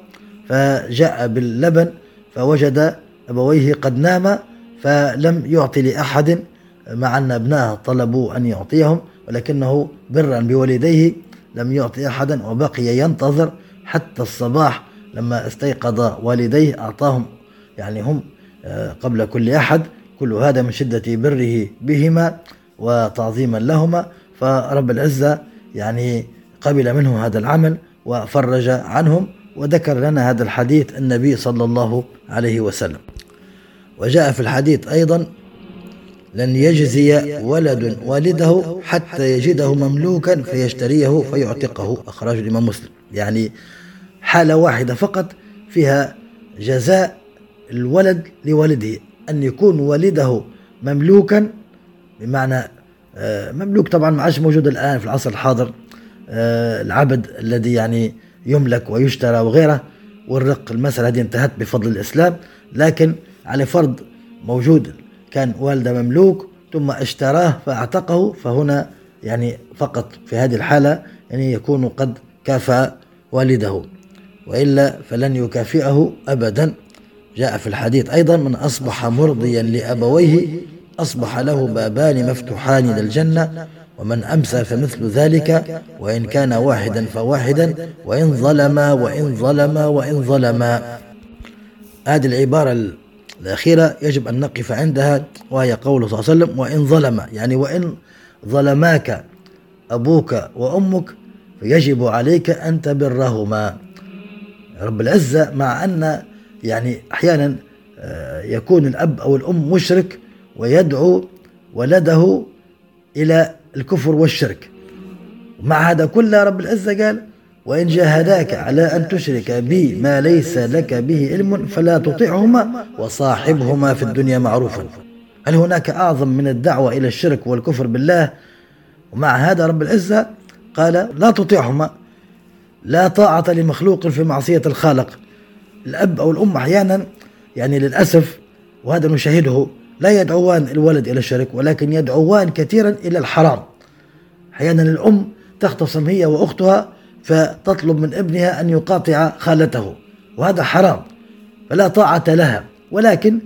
Speaker 1: فجاء باللبن فوجد أبويه قد نام فلم يعطي لأحد مع أن أبنائه طلبوا أن يعطيهم ولكنه برا بوالديه لم يعطي أحدا وبقي ينتظر حتى الصباح لما استيقظ والديه أعطاهم يعني هم قبل كل أحد كل هذا من شدة بره بهما وتعظيما لهما. فرب العزة يعني قبل منهم هذا العمل وفرج عنهم وذكر لنا هذا الحديث النبي صلى الله عليه وسلم. وجاء في الحديث أيضا لن يجزي ولد والده حتى يجده مملوكا فيشتريه فيعتقه. أخرجه الإمام مسلم. يعني حالة واحدة فقط فيها جزاء الولد لوالده أن يكون والده مملوكا بمعنى آه، مملوك طبعا ما عادش موجود الآن في العصر الحاضر آه، العبد الذي يعني يملك ويشترى وغيره والرق المسألة هذه انتهت بفضل الإسلام لكن على فرض موجود كان والده مملوك ثم اشتراه فاعتقه فهنا يعني فقط في هذه الحالة يعني يكون قد كافأ والده. وإلا فلن يكافئه أبدا. جاء في الحديث أيضا من أصبح مرضيا لأبويه أصبح له بابان مفتوحان للجنة ومن أمسى فمثل ذلك وإن كان واحدا فواحدا وإن ظلم وإن ظلم وإن ظلم هذه العبارة الأخيرة يجب أن نقف عندها وهي قوله صلى الله عليه وسلم وإن ظلم يعني وإن ظلماك أبوك وأمك فيجب عليك أن تبرهما. رب العزة مع أن يعني أحيانا آه، يكون الأب أو الأم مشرك ويدعو ولده إلى الكفر والشرك. مع هذا كله رب العزة قال وإن جاهداك على أن تشرك بي ما ليس لك به علم فلا تطعهما وصاحبهما في الدنيا معروفا. هل هناك أعظم من الدعوة إلى الشرك والكفر بالله؟ ومع هذا رب العزة قال لا تطيعهما. لا طاعة لمخلوق في معصية الخالق. الأب أو الأم أحيانا يعني للأسف وهذا نشاهده لا يدعوان الولد إلى الشرك ولكن يدعوان كثيرا إلى الحرام. أحيانا الأم تختصم هي وأختها فتطلب من ابنها أن يقاطع خالته وهذا حرام. فلا طاعة لها. ولكن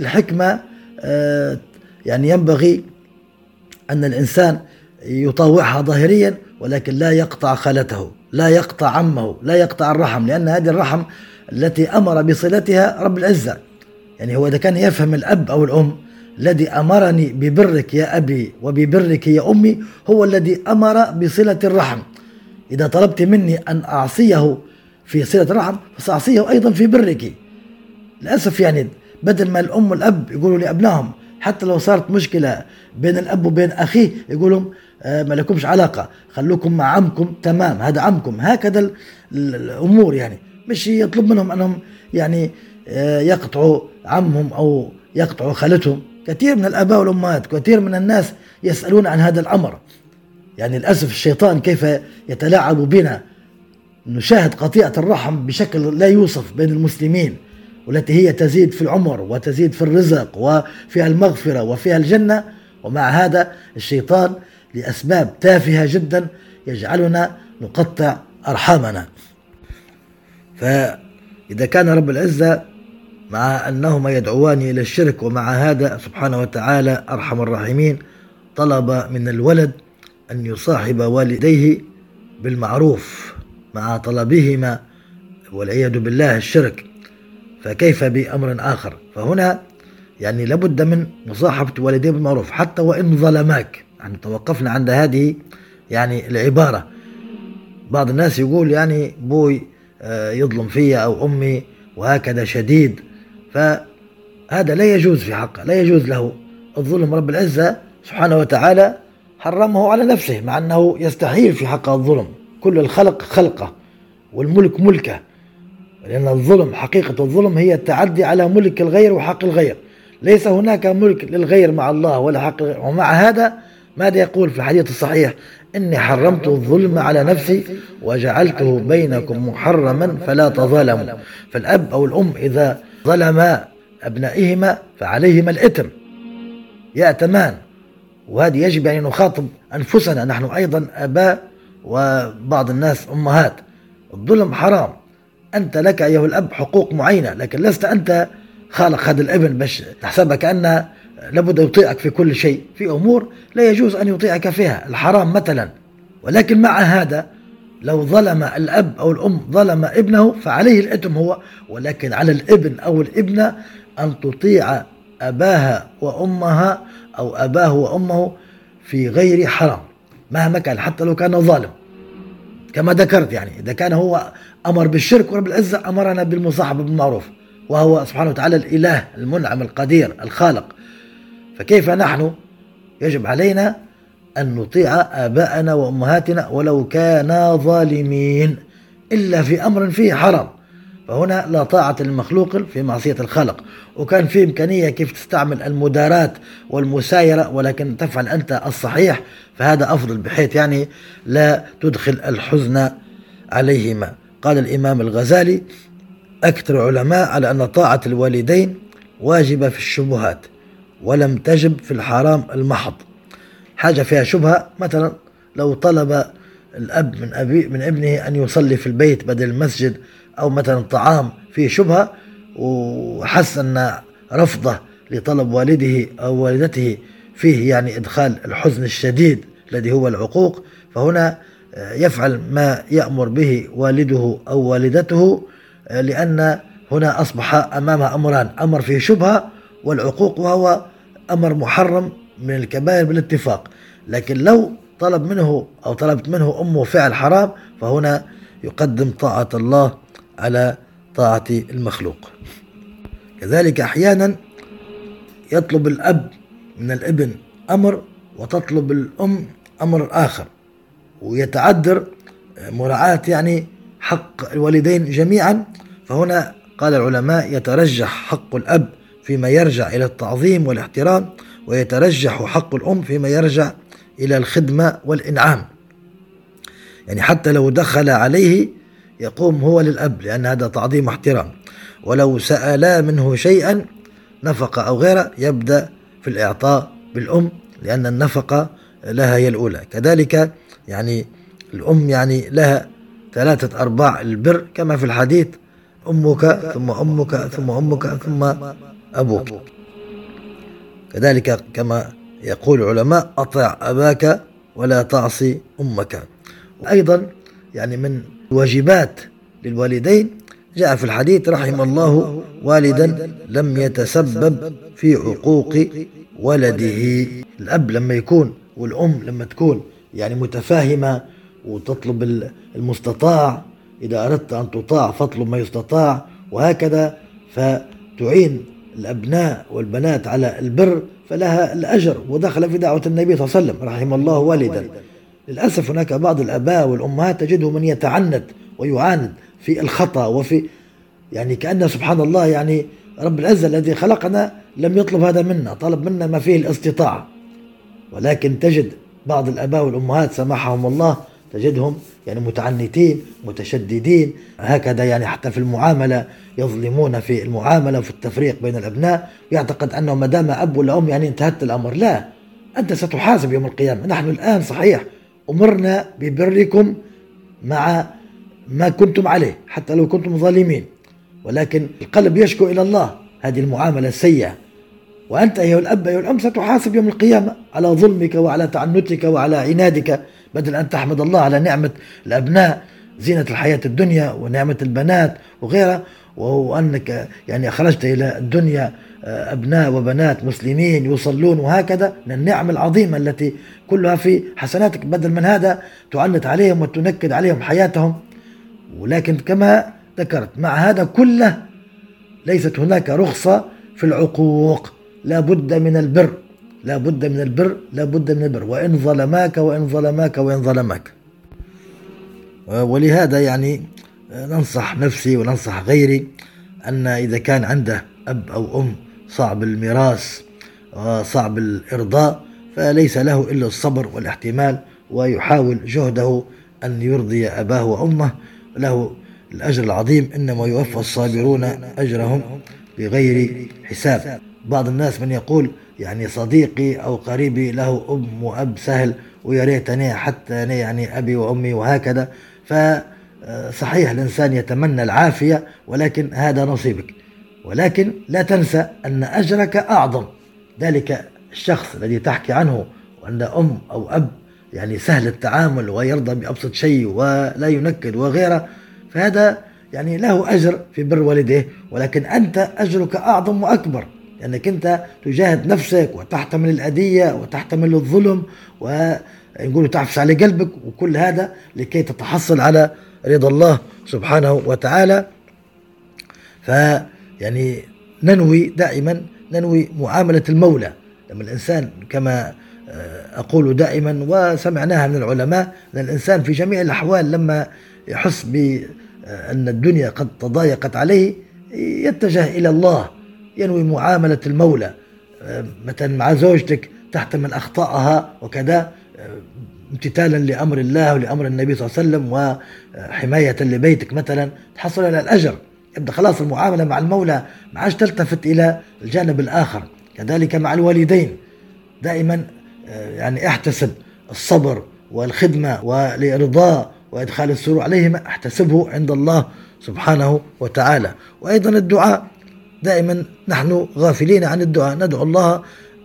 Speaker 1: الحكمة آه، يعني ينبغي أن الإنسان يطاوعها ظاهريا ولكن لا يقطع خالته. لا يقطع عمه لا يقطع الرحم لأن هذه الرحم التي أمر بصلتها رب العزة. يعني هو إذا كان يفهم الأب أو الأم الذي أمرني ببرك يا أبي وببرك يا أمي هو الذي أمر بصلة الرحم. إذا طلبت مني أن أعصيه في صلة الرحم فسأعصيه أيضا في برك. للأسف يعني بدل ما الأم والأب يقولوا لأبنائهم حتى لو صارت مشكلة بين الأب وبين أخيه يقولوا آه، ما لكمش علاقة. خلوكم مع عمكم تمام. هذا عمكم. هكذا الأمور يعني. مش يطلب منهم أنهم يعني آه، يقطعوا عمهم أو يقطعوا خالتهم. كثير من الآباء والأمهات كثير من الناس يسألون عن هذا الأمر. يعني للأسف الشيطان كيف يتلاعب بنا؟ نشاهد قطيعة الرحم بشكل لا يوصف بين المسلمين والتي هي تزيد في العمر وتزيد في الرزق وفيها المغفرة وفيها الجنة. ومع هذا الشيطان لأسباب تافهة جدا يجعلنا نقطع أرحامنا. فإذا كان رب العزة مع أنهما يدعوان إلى الشرك ومع هذا سبحانه وتعالى أرحم الراحمين طلب من الولد أن يصاحب والديه بالمعروف مع طلبهما والعياذ بالله الشرك. فكيف بأمر آخر؟ فهنا يعني لابد من مصاحبة والديه بالمعروف حتى وإن ظلماك. يعني توقفنا عند هذه يعني العبارة. بعض الناس يقول يعني بوي آه، يظلم في أو أمي وهكذا شديد. فهذا لا يجوز في حقه لا يجوز له. الظلم رب العزة سبحانه وتعالى حرمه على نفسه مع أنه يستحيل في حقه الظلم. كل الخلق خلقه والملك ملكه. لأن الظلم حقيقة الظلم هي التعدي على ملك الغير وحق الغير. ليس هناك ملك للغير مع الله ولا حق ومع هذا ماذا يقول في الحديث الصحيح؟ إني حرمت الظلم على نفسي وجعلته بينكم محرما فلا تظالموا فالأب أو الأم إذا ظلما أبنائهما فعليهما الإثم. يأتمان وهذه يجب أن نخاطب أنفسنا نحن أيضا أباء وبعض الناس أمهات. الظلم حرام. أنت لك أيها الأب حقوق معينة لكن لست أنت خالق هذا الابن باش تحسبها كأنه لابد يطيعك في كل شيء. في أمور لا يجوز أن يطيعك فيها. الحرام مثلا. ولكن مع هذا لو ظلم الأب أو الأم ظلم ابنه فعليه الإثم هو. ولكن على الابن أو الابنة أن تطيع أباها وأمها أو أباه وأمه في غير حرام. مهما كان حتى لو كان ظالم. كما ذكرت يعني إذا كان هو أمر بالشرك ورب العزة أمرنا بالمصاحبة بالمعروف. وهو سبحانه وتعالى الإله المنعم القدير الخالق. فكيف نحن؟ يجب علينا أن نطيع آباءنا وأمهاتنا ولو كانا ظالمين إلا في أمر فيه حرام. فهنا لا طاعة للمخلوق في معصية الخالق وكان في إمكانية كيف تستعمل المدارات والمسايرة ولكن تفعل أنت الصحيح فهذا أفضل بحيث يعني لا تدخل الحزن عليهما. قال الإمام الغزالي أكثر علماء على أن طاعة الوالدين واجبة في الشبهات. ولم تجب في الحرام المحض. حاجة فيها شبهة مثلا لو طلب الأب من أبي من ابنه أن يصلي في البيت بدل المسجد أو مثلا طعام فيه شبهة وحس أن رفضه لطلب والده أو والدته فيه يعني إدخال الحزن الشديد الذي هو العقوق فهنا يفعل ما يأمر به والده أو والدته لأن هنا أصبح أمامها أمران أمر فيه شبهة والعقوق وهو أمر محرم من الكبائر بالاتفاق لكن لو طلب منه أو طلبت منه أمه فعل حرام فهنا يقدم طاعة الله على طاعة المخلوق. كذلك أحيانا يطلب الأب من الابن أمر وتطلب الأم أمر آخر ويتعذر مراعاة يعني حق الوالدين جميعا. فهنا قال العلماء يترجح حق الأب فيما يرجع إلى التعظيم والاحترام ويترجح حق الأم فيما يرجع إلى الخدمة والإنعام. يعني حتى لو دخل عليه يقوم هو للأب لأن هذا تعظيم واحترام. ولو سألا منه شيئا نفقة أو غيره يبدأ في الإعطاء بالأم لأن النفقة لها هي الأولى. كذلك يعني الأم يعني لها ثلاثة أرباع البر كما في الحديث أمك ثم أمك ثم أمك ثم أبوك. كذلك كما يقول العلماء أطع أباك ولا تعصي أمك. وأيضا يعني من الواجبات للوالدين جاء في الحديث رحم الله والدا لم يتسبب في عقوق ولده. الأب لما يكون والأم لما تكون يعني متفاهمة وتطلب المستطاع إذا أردت أن تطاع فاطلب ما يستطاع وهكذا فتعين الأبناء والبنات على البر فلها الأجر ودخل في دعوة النبي صلى الله عليه وسلم رحم الله والدا. للأسف هناك بعض الآباء والأمهات تجده من يتعنت ويعاند في الخطأ وفي يعني كأن سبحان الله يعني رب العزة الذي خلقنا لم يطلب هذا منا طلب منا ما فيه الاستطاعة. ولكن تجد بعض الآباء والأمهات سمحهم الله تجدهم يعني متعنتين متشددين. هكذا يعني حتى في المعاملة يظلمون في المعاملة وفي التفريق بين الأبناء. يعتقد أنه ما دام أب ولا أم يعني انتهت الأمر. لا أنت ستحاسب يوم القيامة. نحن الآن صحيح أمرنا ببركم مع ما كنتم عليه حتى لو كنتم ظالمين. ولكن القلب يشكو إلى الله. هذه المعاملة السيئة. وأنت أيها الأب أيها الأم ستحاسب يوم القيامة على ظلمك وعلى تعنتك وعلى عنادك. بدل أن تحمد الله على نعمة الأبناء زينة الحياة الدنيا ونعمة البنات وغيرها وأنك يعني أخرجت إلى الدنيا آه، أبناء وبنات مسلمين يصلون وهكذا من النعم العظيمة التي كلها في حسناتك. بدل من هذا تعنت عليهم وتنكد عليهم حياتهم. ولكن كما ذكرت مع هذا كله ليست هناك رخصة في العقوق. لا بد من البر. لا بد من البر لا بد من البر. وإن ظلماك وإن ظلماك وإن ظلماك. ولهذا يعني ننصح نفسي وننصح غيري أن إذا كان عنده أب أو أم صعب الميراث وصعب الإرضاء فليس له إلا الصبر والاحتمال ويحاول جهده أن يرضي أباه وأمه. له الأجر العظيم إنما يوفى الصابرون أجرهم بغير حساب. بعض الناس من يقول يعني صديقي أو قريبي له أم وأب سهل ويا ريتني حتى يعني أبي وأمي وهكذا. فصحيح الإنسان يتمنى العافية ولكن هذا نصيبك. ولكن لا تنسى أن أجرك أعظم. ذلك الشخص الذي تحكي عنه وأن أم أو أب يعني سهل التعامل ويرضى بأبسط شيء ولا ينكد وغيره. فهذا يعني له أجر في بر والديه ولكن أنت أجرك أعظم وأكبر. لأنك أنت تجاهد نفسك وتحتمل الأذية وتحتمل الظلم ونقول تعفس على قلبك وكل هذا لكي تتحصل على رضا الله سبحانه وتعالى. فيعني ننوي دائما ننوي معاملة المولى. لما الإنسان كما آه، أقول دائما وسمعناها من العلماء أن الإنسان في جميع الأحوال لما يحس بأن الدنيا قد تضايقت عليه يتجه إلى الله. ينوي معاملة المولى. آه، مثلا مع زوجتك تحتمل أخطاءها وكذا آه، امتثالا لأمر الله ولأمر النبي صلى الله عليه وسلم وحماية لبيتك مثلا تحصل على الأجر. يبدأ خلاص المعاملة مع المولى ما عادش تلتفت إلى الجانب الآخر. كذلك مع الوالدين. دائما آه، يعني احتسب الصبر والخدمة والإرضاء وإدخال السرور عليهما احتسبه عند الله سبحانه وتعالى. وأيضا الدعاء. دائما نحن غافلين عن الدعاء. ندعو الله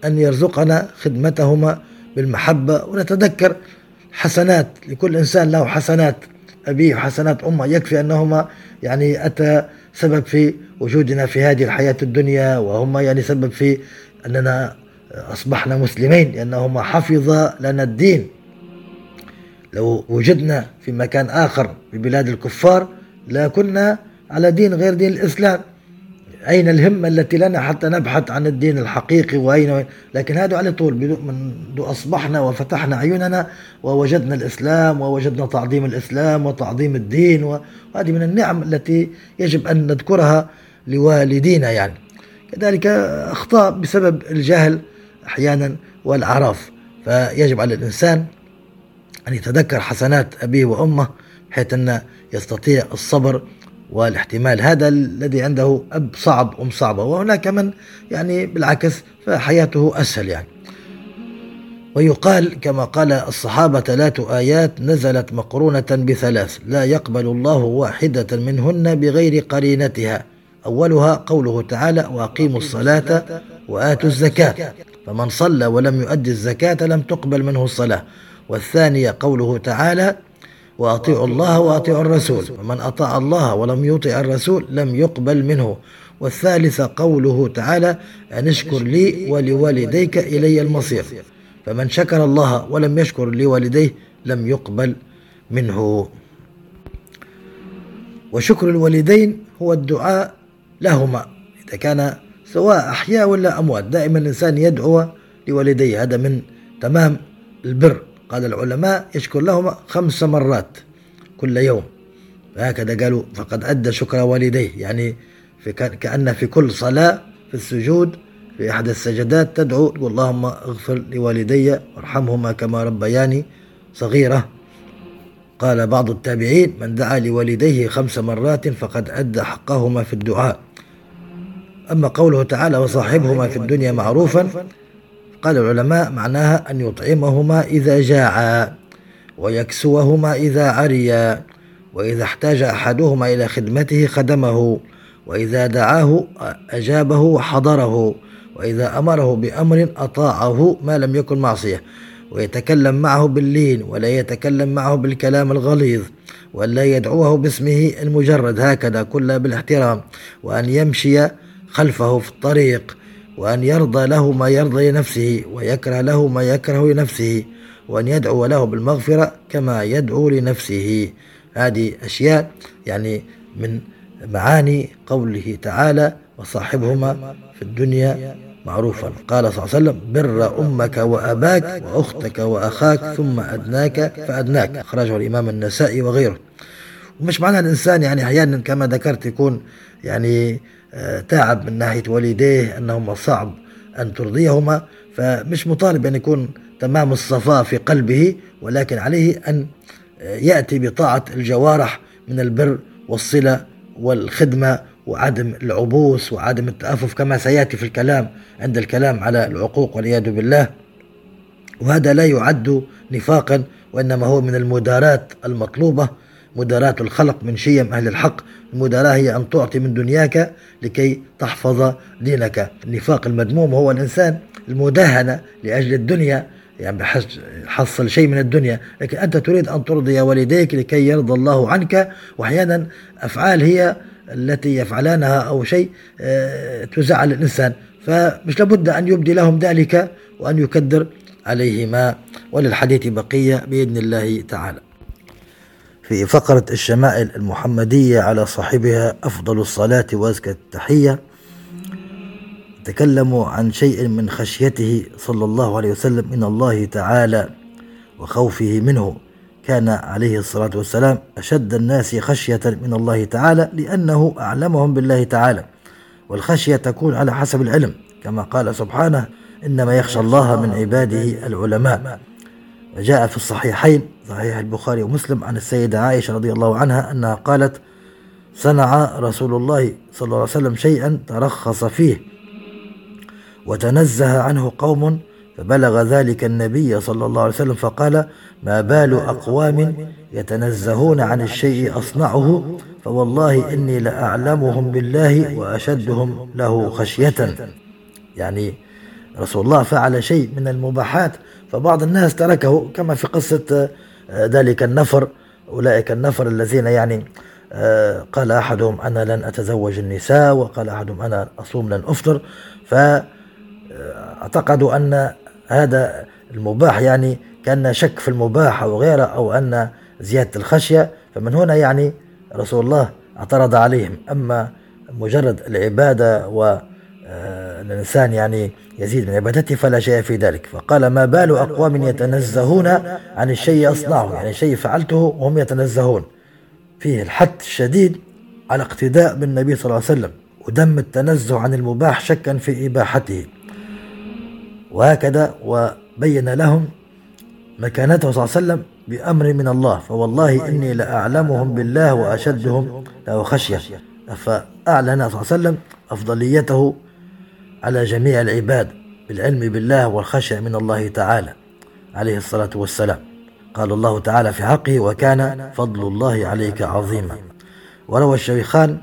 Speaker 1: أن يرزقنا خدمتهما بالمحبة ونتذكر حسنات. لكل إنسان له حسنات. أبيه وحسنات أمه. يكفي أنهما يعني أتى سبب في وجودنا في هذه الحياة الدنيا وهما يعني سبب في أننا أصبحنا مسلمين لأنهما حفظ لنا الدين. لو وجدنا في مكان آخر في بلاد الكفار لا كنا على دين غير دين الإسلام. أين الهمة التي لنا حتى نبحث عن الدين الحقيقي وأين لكن هذا على طول منذ أصبحنا وفتحنا عيوننا ووجدنا الإسلام ووجدنا تعظيم الإسلام وتعظيم الدين وهذه من النعم التي يجب أن نذكرها لوالدينا يعني. كذلك أخطاء بسبب الجهل أحيانا والأعراف فيجب على الإنسان أن يتذكر حسنات أبيه وأمه بحيث أن يستطيع الصبر والاحتمال هذا الذي عنده أب صعب أم صعبة وهناك من يعني بالعكس فحياته أسهل يعني. ويقال كما قال الصحابة ثلاث آيات نزلت مقرونة بثلاث لا يقبل الله واحدة منهن بغير قرينتها. أولها قوله تعالى وأقيموا الصلاة وآتوا الزكاة. فمن صلى ولم يؤدي الزكاة لم تقبل منه الصلاة. والثانية قوله تعالى وأطيعوا الله وأطيعوا الرسول. ومن أطاع الله ولم يطع الرسول لم يقبل منه. والثالثة قوله تعالى أن اشكر لي ولوالديك إلي المصير. فمن شكر الله ولم يشكر لوالديه لم يقبل منه. وشكر الوالدين هو الدعاء لهما. إذا كان سواء أحياء ولا أموات. دائما الإنسان يدعو لوالديه. هذا من تمام البر. قال العلماء يشكر لهما خمس مرات كل يوم. هكذا قالوا فقد أدى شكر والديه يعني في كأن في كل صلاة في السجود في أحد السجدات تدعو تقول اللهم اغفر لوالدي وارحمهما كما ربياني صغيرة. قال بعض التابعين من دعا لوالديه خمس مرات فقد أدى حقهما في الدعاء. أما قوله تعالى وصاحبهما في الدنيا معروفا قال العلماء معناها أن يطعمهما إذا جاعا ويكسوهما إذا عريا وإذا احتاج أحدهما إلى خدمته خدمه وإذا دعاه أجابه وحضره وإذا أمره بأمر أطاعه ما لم يكن معصية. ويتكلم معه باللين ولا يتكلم معه بالكلام الغليظ ولا يدعوه باسمه المجرد هكذا كلها بالاحترام وأن يمشي خلفه في الطريق. وأن يرضى له ما يرضى لنفسه ويكره له ما يكره لنفسه وأن يدعو له بالمغفرة كما يدعو لنفسه. هذه أشياء يعني من معاني قوله تعالى وصاحبهما في الدنيا معروفا قال صلى الله عليه وسلم بر أمك وأباك وأختك وأخاك ثم أدناك فأدناك أخرجه الإمام النسائي وغيره. ومش معنى الإنسان يعني أحيانا كما ذكرت يكون يعني تعب من ناحية والديه أنهما صعب أن ترضيهما فمش مطالب أن يكون تمام الصفاء في قلبه ولكن عليه أن يأتي بطاعة الجوارح من البر والصلة والخدمة وعدم العبوس وعدم التأفف كما سيأتي في الكلام عند الكلام على العقوق والعياذ بالله. وهذا لا يعد نفاقا وإنما هو من المداراة المطلوبة مداراة الخلق من شيم أهل الحق. المداراة هي أن تعطي من دنياك لكي تحفظ دينك. النفاق المذموم هو الإنسان المداهنة لأجل الدنيا يعني حصل شيء من الدنيا. لكن أنت تريد أن ترضي والديك لكي يرضى الله عنك. وأحيانا أفعال هي التي يفعلانها أو شيء آه، تزعل الإنسان. فمش لابد أن يبدي لهم ذلك وأن يكدر عليهما. وللحديث بقية بإذن الله تعالى. في فقرة الشمائل المحمدية على صاحبها أفضل الصلاة وأزكى التحية. تكلموا عن شيء من خشيته صلى الله عليه وسلم من الله تعالى وخوفه منه. كان عليه الصلاة والسلام أشد الناس خشية من الله تعالى لأنه أعلمهم بالله تعالى. والخشية تكون على حسب العلم كما قال سبحانه إنما يخشى الله من عباده العلماء. وجاء في الصحيحين صحيح البخاري ومسلم عن السيدة عائشة رضي الله عنها أنها قالت صنع رسول الله صلى الله عليه وسلم شيئا ترخص فيه وتنزه عنه قوم فبلغ ذلك النبي صلى الله عليه وسلم فقال ما بال أقوام يتنزهون عن الشيء أصنعه فوالله إني لأعلمهم بالله وأشدهم له خشية. يعني رسول الله فعل شيء من المباحات فبعض الناس تركه كما في قصة آه، ذلك النفر أولئك النفر الذين يعني آه، قال أحدهم أنا لن أتزوج النساء وقال أحدهم أنا أصوم لن أفطر. فاعتقدوا أن هذا المباح يعني كان شك في المباح أو غيره أو أن زيادة الخشية. فمن هنا يعني رسول الله اعترض عليهم. أما مجرد العبادة و آه، الإنسان يعني يزيد من عبادته فلا شيء في ذلك. فقال ما بال أقوام يتنزهون عن الشيء أصنعه يعني شيء فعلته وهم يتنزهون. فيه الحث الشديد على اقتداء بالنبي صلى الله عليه وسلم ودم التنزه عن المباح شكا في إباحته. وهكذا وبين لهم مكانته صلى الله عليه وسلم بأمر من الله فوالله إني لأعلمهم بالله وأشدهم له خشية. فأعلن صلى الله عليه وسلم أفضليته على جميع العباد بالعلم بالله والخشية من الله تعالى عليه الصلاة والسلام. قال الله تعالى في حقه وكان فضل الله عليك عظيما. وروى الشيخان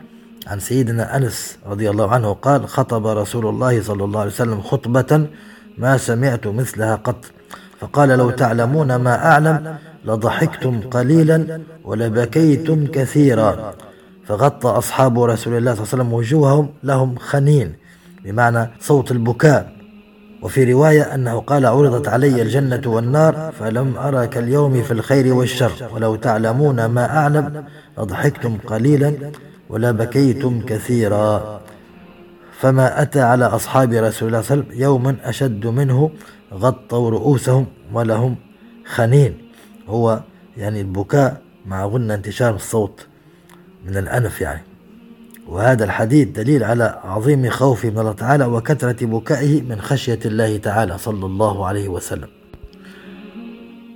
Speaker 1: عن سيدنا أنس رضي الله عنه قال خطب رسول الله صلى الله عليه وسلم خطبة ما سمعت مثلها قط فقال لو تعلمون ما أعلم لضحكتم قليلا ولبكيتم كثيرا. فغطى أصحاب رسول الله صلى الله عليه وسلم وجوههم لهم خنين. بمعنى صوت البكاء. وفي رواية أنه قال عرضت علي الجنة والنار فلم أرى كاليوم في الخير والشر. ولو تعلمون ما أعلم لضحكتم قليلا ولبكيتم كثيرا. فما أتى على أصحاب رسول الله صلى الله عليه وسلم يوما أشد منه غطوا رؤوسهم ولهم خنين. هو يعني البكاء مع غنى انتشار الصوت من الأنف يعني. وهذا الحديث دليل على عظيم خوفه من الله تعالى وكثرة بكائه من خشية الله تعالى صلى الله عليه وسلم.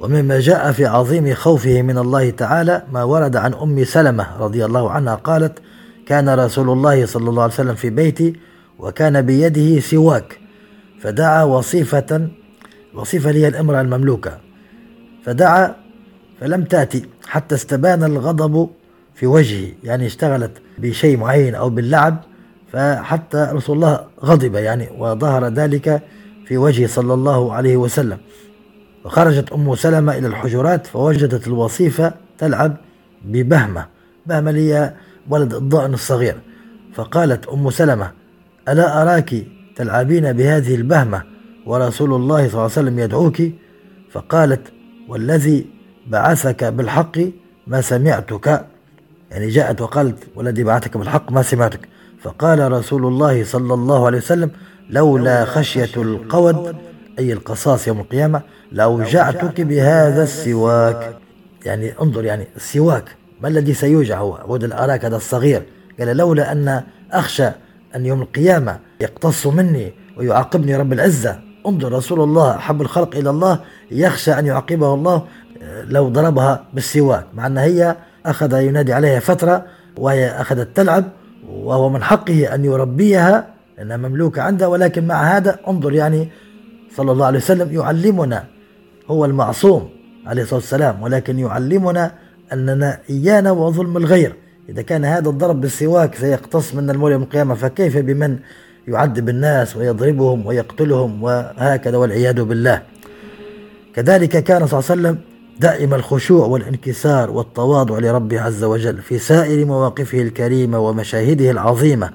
Speaker 1: ومما جاء في عظيم خوفه من الله تعالى ما ورد عن أم سلمة رضي الله عنها قالت كان رسول الله صلى الله عليه وسلم في بيتي وكان بيده سواك فدعا وصيفة وصيفة هي الامرأة المملوكة فدعا فلم تأتي حتى استبان الغضب في وجهه يعني اشتغلت بشيء معين أو باللعب فحتى رسول الله غضب يعني وظهر ذلك في وجهه صلى الله عليه وسلم. وخرجت أم سلمة إلى الحجرات فوجدت الوصيفة تلعب ببهمة. بهمة هي ولد الضأن الصغير. فقالت أم سلمة ألا أراك تلعبين بهذه البهمة؟ ورسول الله صلى الله عليه وسلم يدعوك. فقالت والذي بعثك بالحق ما سمعتك. يعني جاءت وقالت والذي بعثك بالحق ما سمعتك. فقال رسول الله صلى الله عليه وسلم لولا خشية القود أي القصاص يوم القيامة لأوجعتك بهذا السواك. يعني انظر يعني السواك ما الذي سيوجع هو؟ عود الأراك هذا الصغير. قال لولا أن أخشى أن يوم القيامة يقتص مني ويعاقبني رب العزة. انظر رسول الله أحب الخلق إلى الله يخشى أن يعاقبه الله لو ضربها بالسواك مع أن هي أخذ ينادي عليها فترة وهي أخذت تلعب وهو من حقه أن يربيها لأنها مملوكة عنده ولكن مع هذا انظر يعني صلى الله عليه وسلم يعلمنا هو المعصوم عليه الصلاة والسلام ولكن يعلمنا أننا إيانا وظلم الغير. إذا كان هذا الضرب بالسواك سيقتص منا المولى يوم القيامة فكيف بمن يعذب الناس ويضربهم ويقتلهم وهكذا والعياذ بالله؟ كذلك كان صلى الله عليه وسلم دائم الخشوع والانكسار والتواضع لربه عز وجل في سائر مواقفه الكريمة ومشاهده العظيمة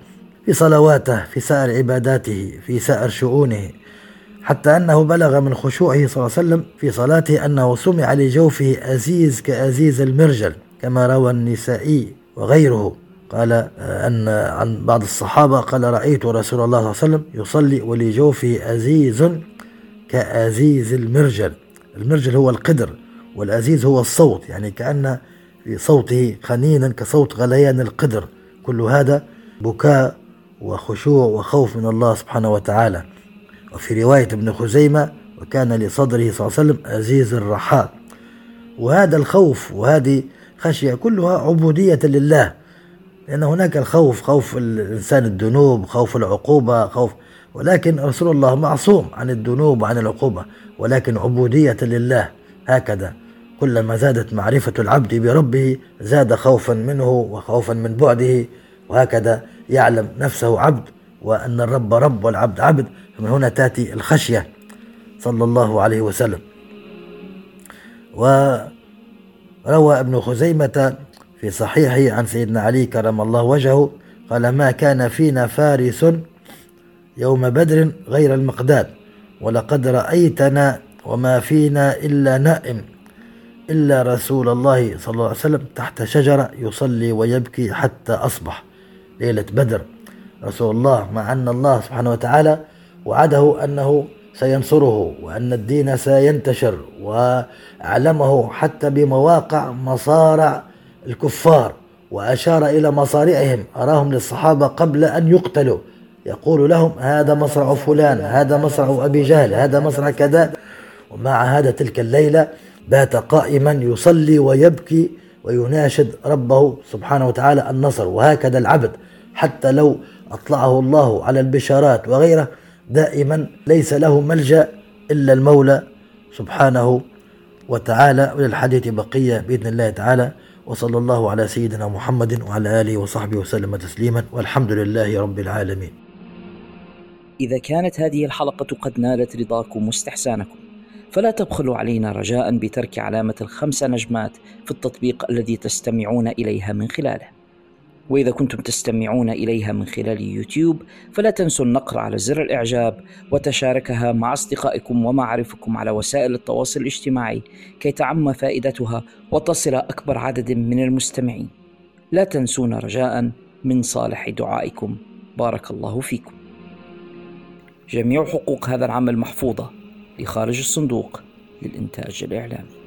Speaker 1: في صلواته في سائر عباداته في سائر شؤونه حتى أنه بلغ من خشوعه صلى الله عليه وسلم في صلاته أنه سمع لجوفه أزيز كأزيز المرجل كما روى النسائي وغيره. قال أن عن بعض الصحابة قال رأيت رسول الله صلى الله عليه وسلم يصلي ولجوفه أزيز كأزيز المرجل. المرجل هو القدر والأزيز هو الصوت يعني كأن في صوته خنينا كصوت غليان القدر. كل هذا بكاء وخشوع وخوف من الله سبحانه وتعالى. وفي رواية ابن خزيمة وكان لصدره صلى الله عليه وسلم أزيز الرحاء وهذا الخوف وهذه خشية كلها عبودية لله. لأن هناك الخوف خوف الإنسان الذنوب خوف العقوبة خوف ولكن رسول الله معصوم عن الذنوب وعن العقوبة ولكن عبودية لله. هكذا. كلما زادت معرفة العبد بربه زاد خوفا منه وخوفا من بعده. وهكذا يعلم نفسه عبد وأن الرب رب والعبد عبد. فمن هنا تأتي الخشية صلى الله عليه وسلم. وروى ابن خزيمة في صحيحه عن سيدنا علي كرم الله وجهه قال ما كان فينا فارس يوم بدر غير المقداد ولقد رأيتنا وما فينا إلا نائم. إلا رسول الله صلى الله عليه وسلم تحت شجرة يصلي ويبكي حتى أصبح. ليلة بدر. رسول الله مع أن الله سبحانه وتعالى وعده أنه سينصره وأن الدين سينتشر وأعلمه حتى بمواقع مصارع الكفار وأشار إلى مصارعهم. أراهم للصحابة قبل أن يقتلوا. يقول لهم هذا مصرع فلان هذا مصرع أبي جهل هذا مصرع كذا. ومع هذا تلك الليلة بات قائما يصلي ويبكي ويناشد ربه سبحانه وتعالى النصر وهكذا العبد حتى لو أطلعه الله على البشارات وغيره دائما ليس له ملجأ إلا المولى سبحانه وتعالى. وللحديث بقية بإذن الله تعالى وصلى الله على سيدنا محمد وعلى آله وصحبه وسلم تسليما والحمد لله رب العالمين.
Speaker 2: إذا كانت هذه الحلقة قد نالت رضاكم واستحسانكم فلا تبخلوا علينا رجاء بترك علامة الخمس نجمات في التطبيق الذي تستمعون إليها من خلاله. وإذا كنتم تستمعون إليها من خلال يوتيوب فلا تنسوا النقر على زر الإعجاب وتشاركها مع أصدقائكم ومعارفكم على وسائل التواصل الاجتماعي كي تعم فائدتها وتصل أكبر عدد من المستمعين. لا تنسونا رجاء من صالح دعائكم. بارك الله فيكم. جميع حقوق هذا العمل محفوظة. لخارج الصندوق للإنتاج الإعلامي.